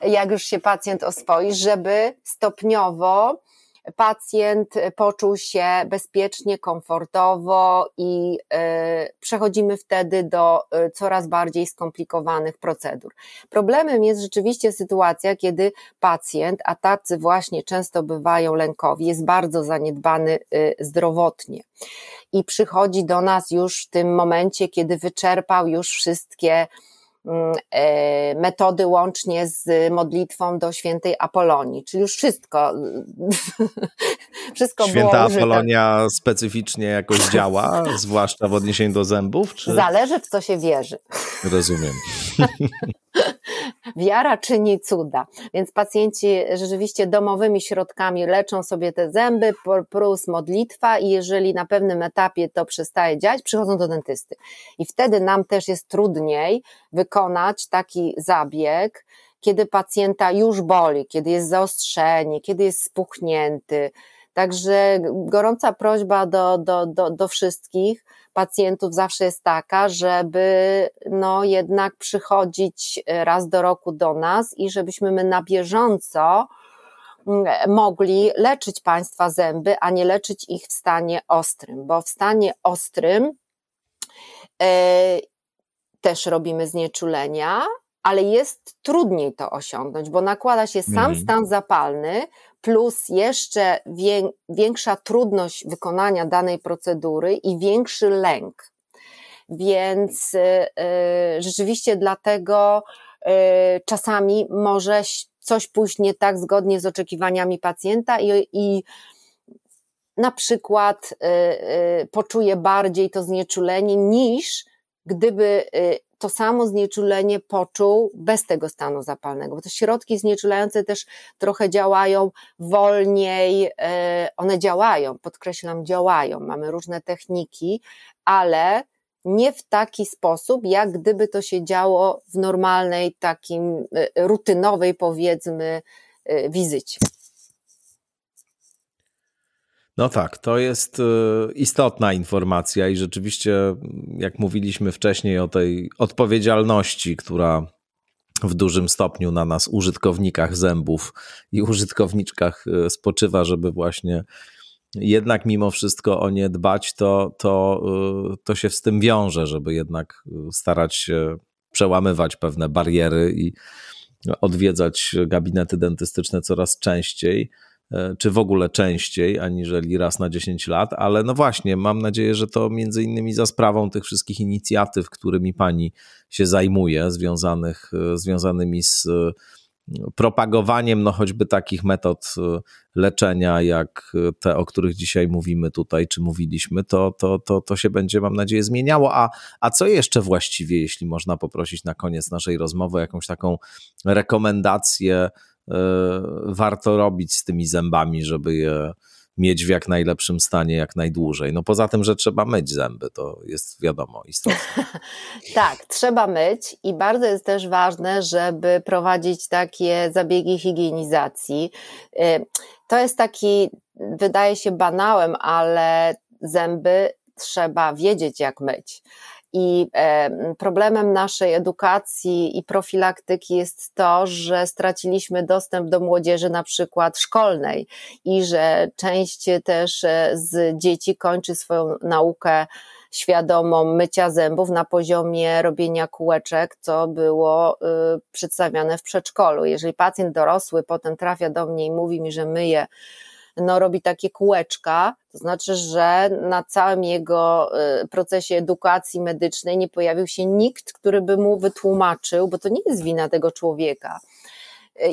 jak już się pacjent oswoi, żeby stopniowo pacjent poczuł się bezpiecznie, komfortowo i y, przechodzimy wtedy do y, coraz bardziej skomplikowanych procedur. Problemem jest rzeczywiście sytuacja, kiedy pacjent, a tacy właśnie często bywają lękowi, jest bardzo zaniedbany y, zdrowotnie i przychodzi do nas już w tym momencie, kiedy wyczerpał już wszystkie mm, e, metody łącznie z modlitwą do świętej Apolonii, czyli już wszystko. wszystko Święta było Apolonia specyficznie jakoś działa, zwłaszcza w odniesieniu do zębów? Czy... Zależy w co się wierzy. Rozumiem. Wiara czyni cuda, więc pacjenci rzeczywiście domowymi środkami leczą sobie te zęby, plus modlitwa i jeżeli na pewnym etapie to przestaje działać, przychodzą do dentysty. I wtedy nam też jest trudniej wykonać taki zabieg, kiedy pacjenta już boli, kiedy jest zaostrzenie, kiedy jest spuchnięty, Także gorąca prośba do, do, do, do wszystkich pacjentów zawsze jest taka, żeby no jednak przychodzić raz do roku do nas i żebyśmy my na bieżąco mm, mogli leczyć Państwa zęby, a nie leczyć ich w stanie ostrym, bo w stanie ostrym e, też robimy znieczulenia, ale jest trudniej to osiągnąć, bo nakłada się sam mhm. stan zapalny, plus jeszcze większa trudność wykonania danej procedury i większy lęk. Więc y, y, rzeczywiście dlatego y, czasami może coś pójść nie tak zgodnie z oczekiwaniami pacjenta i, i na przykład poczuje bardziej to znieczulenie niż gdyby to samo znieczulenie poczuł bez tego stanu zapalnego, bo te środki znieczulające też trochę działają wolniej, e, one działają, podkreślam, działają, mamy różne techniki, ale nie w taki sposób, jak gdyby to się działo w normalnej, takim e, rutynowej, powiedzmy, e, wizycie. No tak, to jest e, istotna informacja i rzeczywiście, jak mówiliśmy wcześniej o tej odpowiedzialności, która w dużym stopniu na nas, użytkownikach zębów i użytkowniczkach e, spoczywa, żeby właśnie jednak mimo wszystko o nie dbać, to, to, e, to się z tym wiąże, żeby jednak starać się przełamywać pewne bariery i odwiedzać gabinety dentystyczne coraz częściej. E, czy w ogóle częściej, aniżeli raz na 10 lat, ale no właśnie, mam nadzieję, że to między innymi za sprawą tych wszystkich inicjatyw, którymi pani się zajmuje, związanych, e, związanymi z e, propagowaniem no choćby takich metod leczenia, jak te, o których dzisiaj mówimy tutaj, czy mówiliśmy, to, to, to, to się będzie, mam nadzieję, zmieniało. A, a co jeszcze właściwie, jeśli można poprosić na koniec naszej rozmowy, jakąś taką rekomendację, warto robić z tymi zębami, żeby je mieć w jak najlepszym stanie jak najdłużej. No poza tym, że trzeba myć zęby, to jest wiadomo istotne. tak, trzeba myć i bardzo jest też ważne, żeby prowadzić takie zabiegi higienizacji. E, to jest taki, wydaje się banałem, ale zęby trzeba wiedzieć jak myć. I problemem naszej edukacji i profilaktyki jest to, że straciliśmy dostęp do młodzieży na przykład szkolnej i że część też e, z dzieci kończy swoją naukę świadomą mycia zębów na poziomie robienia kółeczek, co było y, przedstawiane w przedszkolu. Jeżeli pacjent dorosły potem trafia do mnie i mówi mi, że myje no, robi takie kółeczka, to znaczy, że na całym jego y, procesie edukacji medycznej nie pojawił się nikt, który by mu wytłumaczył, bo to nie jest wina tego człowieka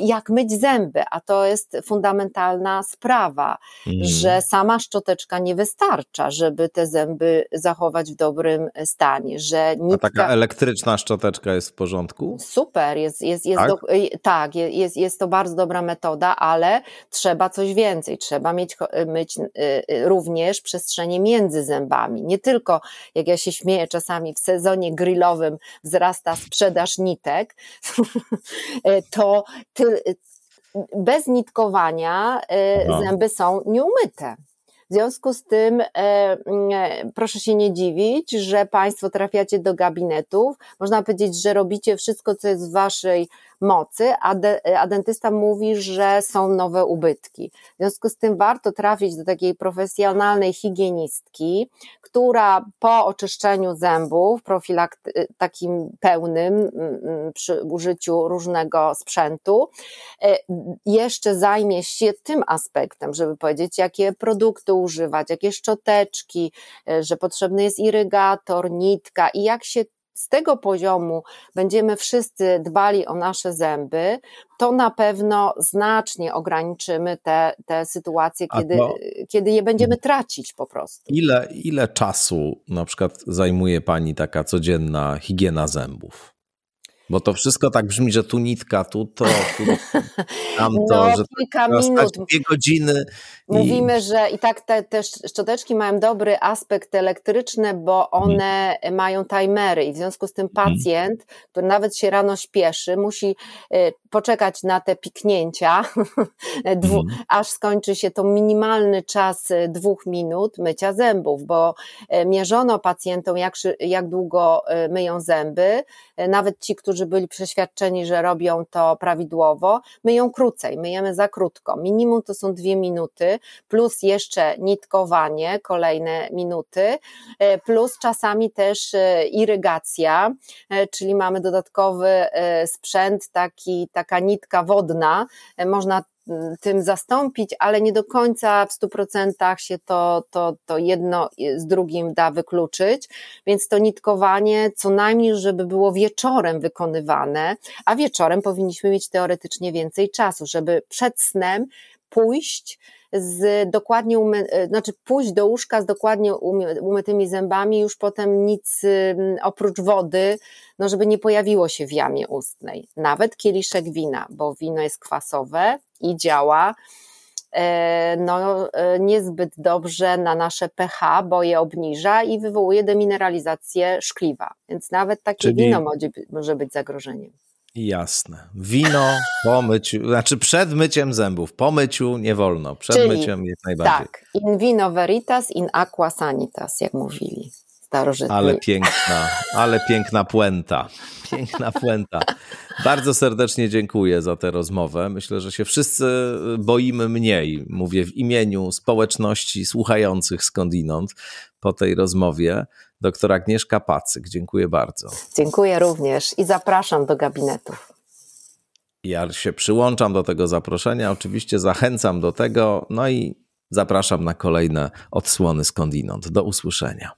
jak myć zęby, a to jest fundamentalna sprawa, mm. że sama szczoteczka nie wystarcza, żeby te zęby zachować w dobrym stanie, że nitka... A taka elektryczna szczoteczka jest w porządku? Super, jest, jest, jest, tak? Do... tak, jest, jest to bardzo dobra metoda, ale trzeba coś więcej, trzeba mieć, myć y, y, również przestrzenie między zębami, nie tylko, jak ja się śmieję czasami, w sezonie grillowym wzrasta sprzedaż nitek, to ty, bez nitkowania y, no. zęby są nieumyte. W związku z tym e, mm, proszę się nie dziwić, że Państwo trafiacie do gabinetów. Można powiedzieć, że robicie wszystko, co jest w Waszej mocy, a, de, a dentysta mówi, że są nowe ubytki. W związku z tym warto trafić do takiej profesjonalnej higienistki, która po oczyszczeniu zębów, profilakt takim pełnym, przy użyciu różnego sprzętu, e, jeszcze zajmie się tym aspektem, żeby powiedzieć, jakie produkty używać, jakie szczoteczki, e, że potrzebny jest irygator, nitka i jak się z tego poziomu będziemy wszyscy dbali o nasze zęby, to na pewno znacznie ograniczymy te, te sytuacje, kiedy, to, kiedy je będziemy tracić po prostu. Ile, ile czasu na przykład zajmuje Pani taka codzienna higiena zębów? Bo to wszystko tak brzmi, że tu nitka, tu to, tu tamto, no, że kilka minut. dwie godziny. Mówimy, i... że i tak te, te szczoteczki mają dobry aspekt elektryczny, bo mhm. one hmm. mają timery i w związku z tym mhm. pacjent, hmm. który nawet się rano śpieszy, musi y, poczekać na te piknięcia, dwu, hmm. aż skończy się to minimalny czas y, dwóch minut mycia zębów, bo y, mierzono pacjentom, jak, jak długo myją zęby, nawet ci, którzy byli przeświadczeni, że robią to prawidłowo, myją krócej, myjemy za krótko. Minimum to są dwie minuty, plus jeszcze nitkowanie, kolejne minuty, e, plus czasami też e, irygacja, e, czyli mamy dodatkowy sprzęt, taki, taka nitka wodna, można tym zastąpić, ale nie do końca w 100% się to, to, to jedno z drugim da wykluczyć, więc to nitkowanie co najmniej, żeby było wieczorem wykonywane, a wieczorem powinniśmy mieć teoretycznie więcej czasu, żeby przed snem pójść z dokładnie umy, znaczy pójść do łóżka z dokładnie umytymi zębami, już potem nic oprócz wody, no żeby nie pojawiło się w jamie ustnej. Nawet kieliszek wina, bo wino jest kwasowe i działa e, no, e, niezbyt dobrze na nasze pH, bo je obniża i wywołuje demineralizację szkliwa. Więc nawet takie Czyli... wino może, może być zagrożeniem. Jasne. Wino po myciu, znaczy przed myciem zębów. Po myciu nie wolno, przed Czyli, myciem jak najbardziej. Tak. In vino veritas, in aqua sanitas, jak mówili Ale piękna, ale piękna puenta. Piękna puenta. Bardzo serdecznie dziękuję za tę rozmowę. Myślę, że się wszyscy boimy mniej. Mówię w imieniu społeczności słuchających skądinąd po tej rozmowie. Doktor Agnieszka Pacyk, dziękuję bardzo. Dziękuję również i zapraszam do gabinetów. Ja się przyłączam do tego zaproszenia, oczywiście zachęcam do tego, no i zapraszam na kolejne odsłony skądinąd. Do usłyszenia.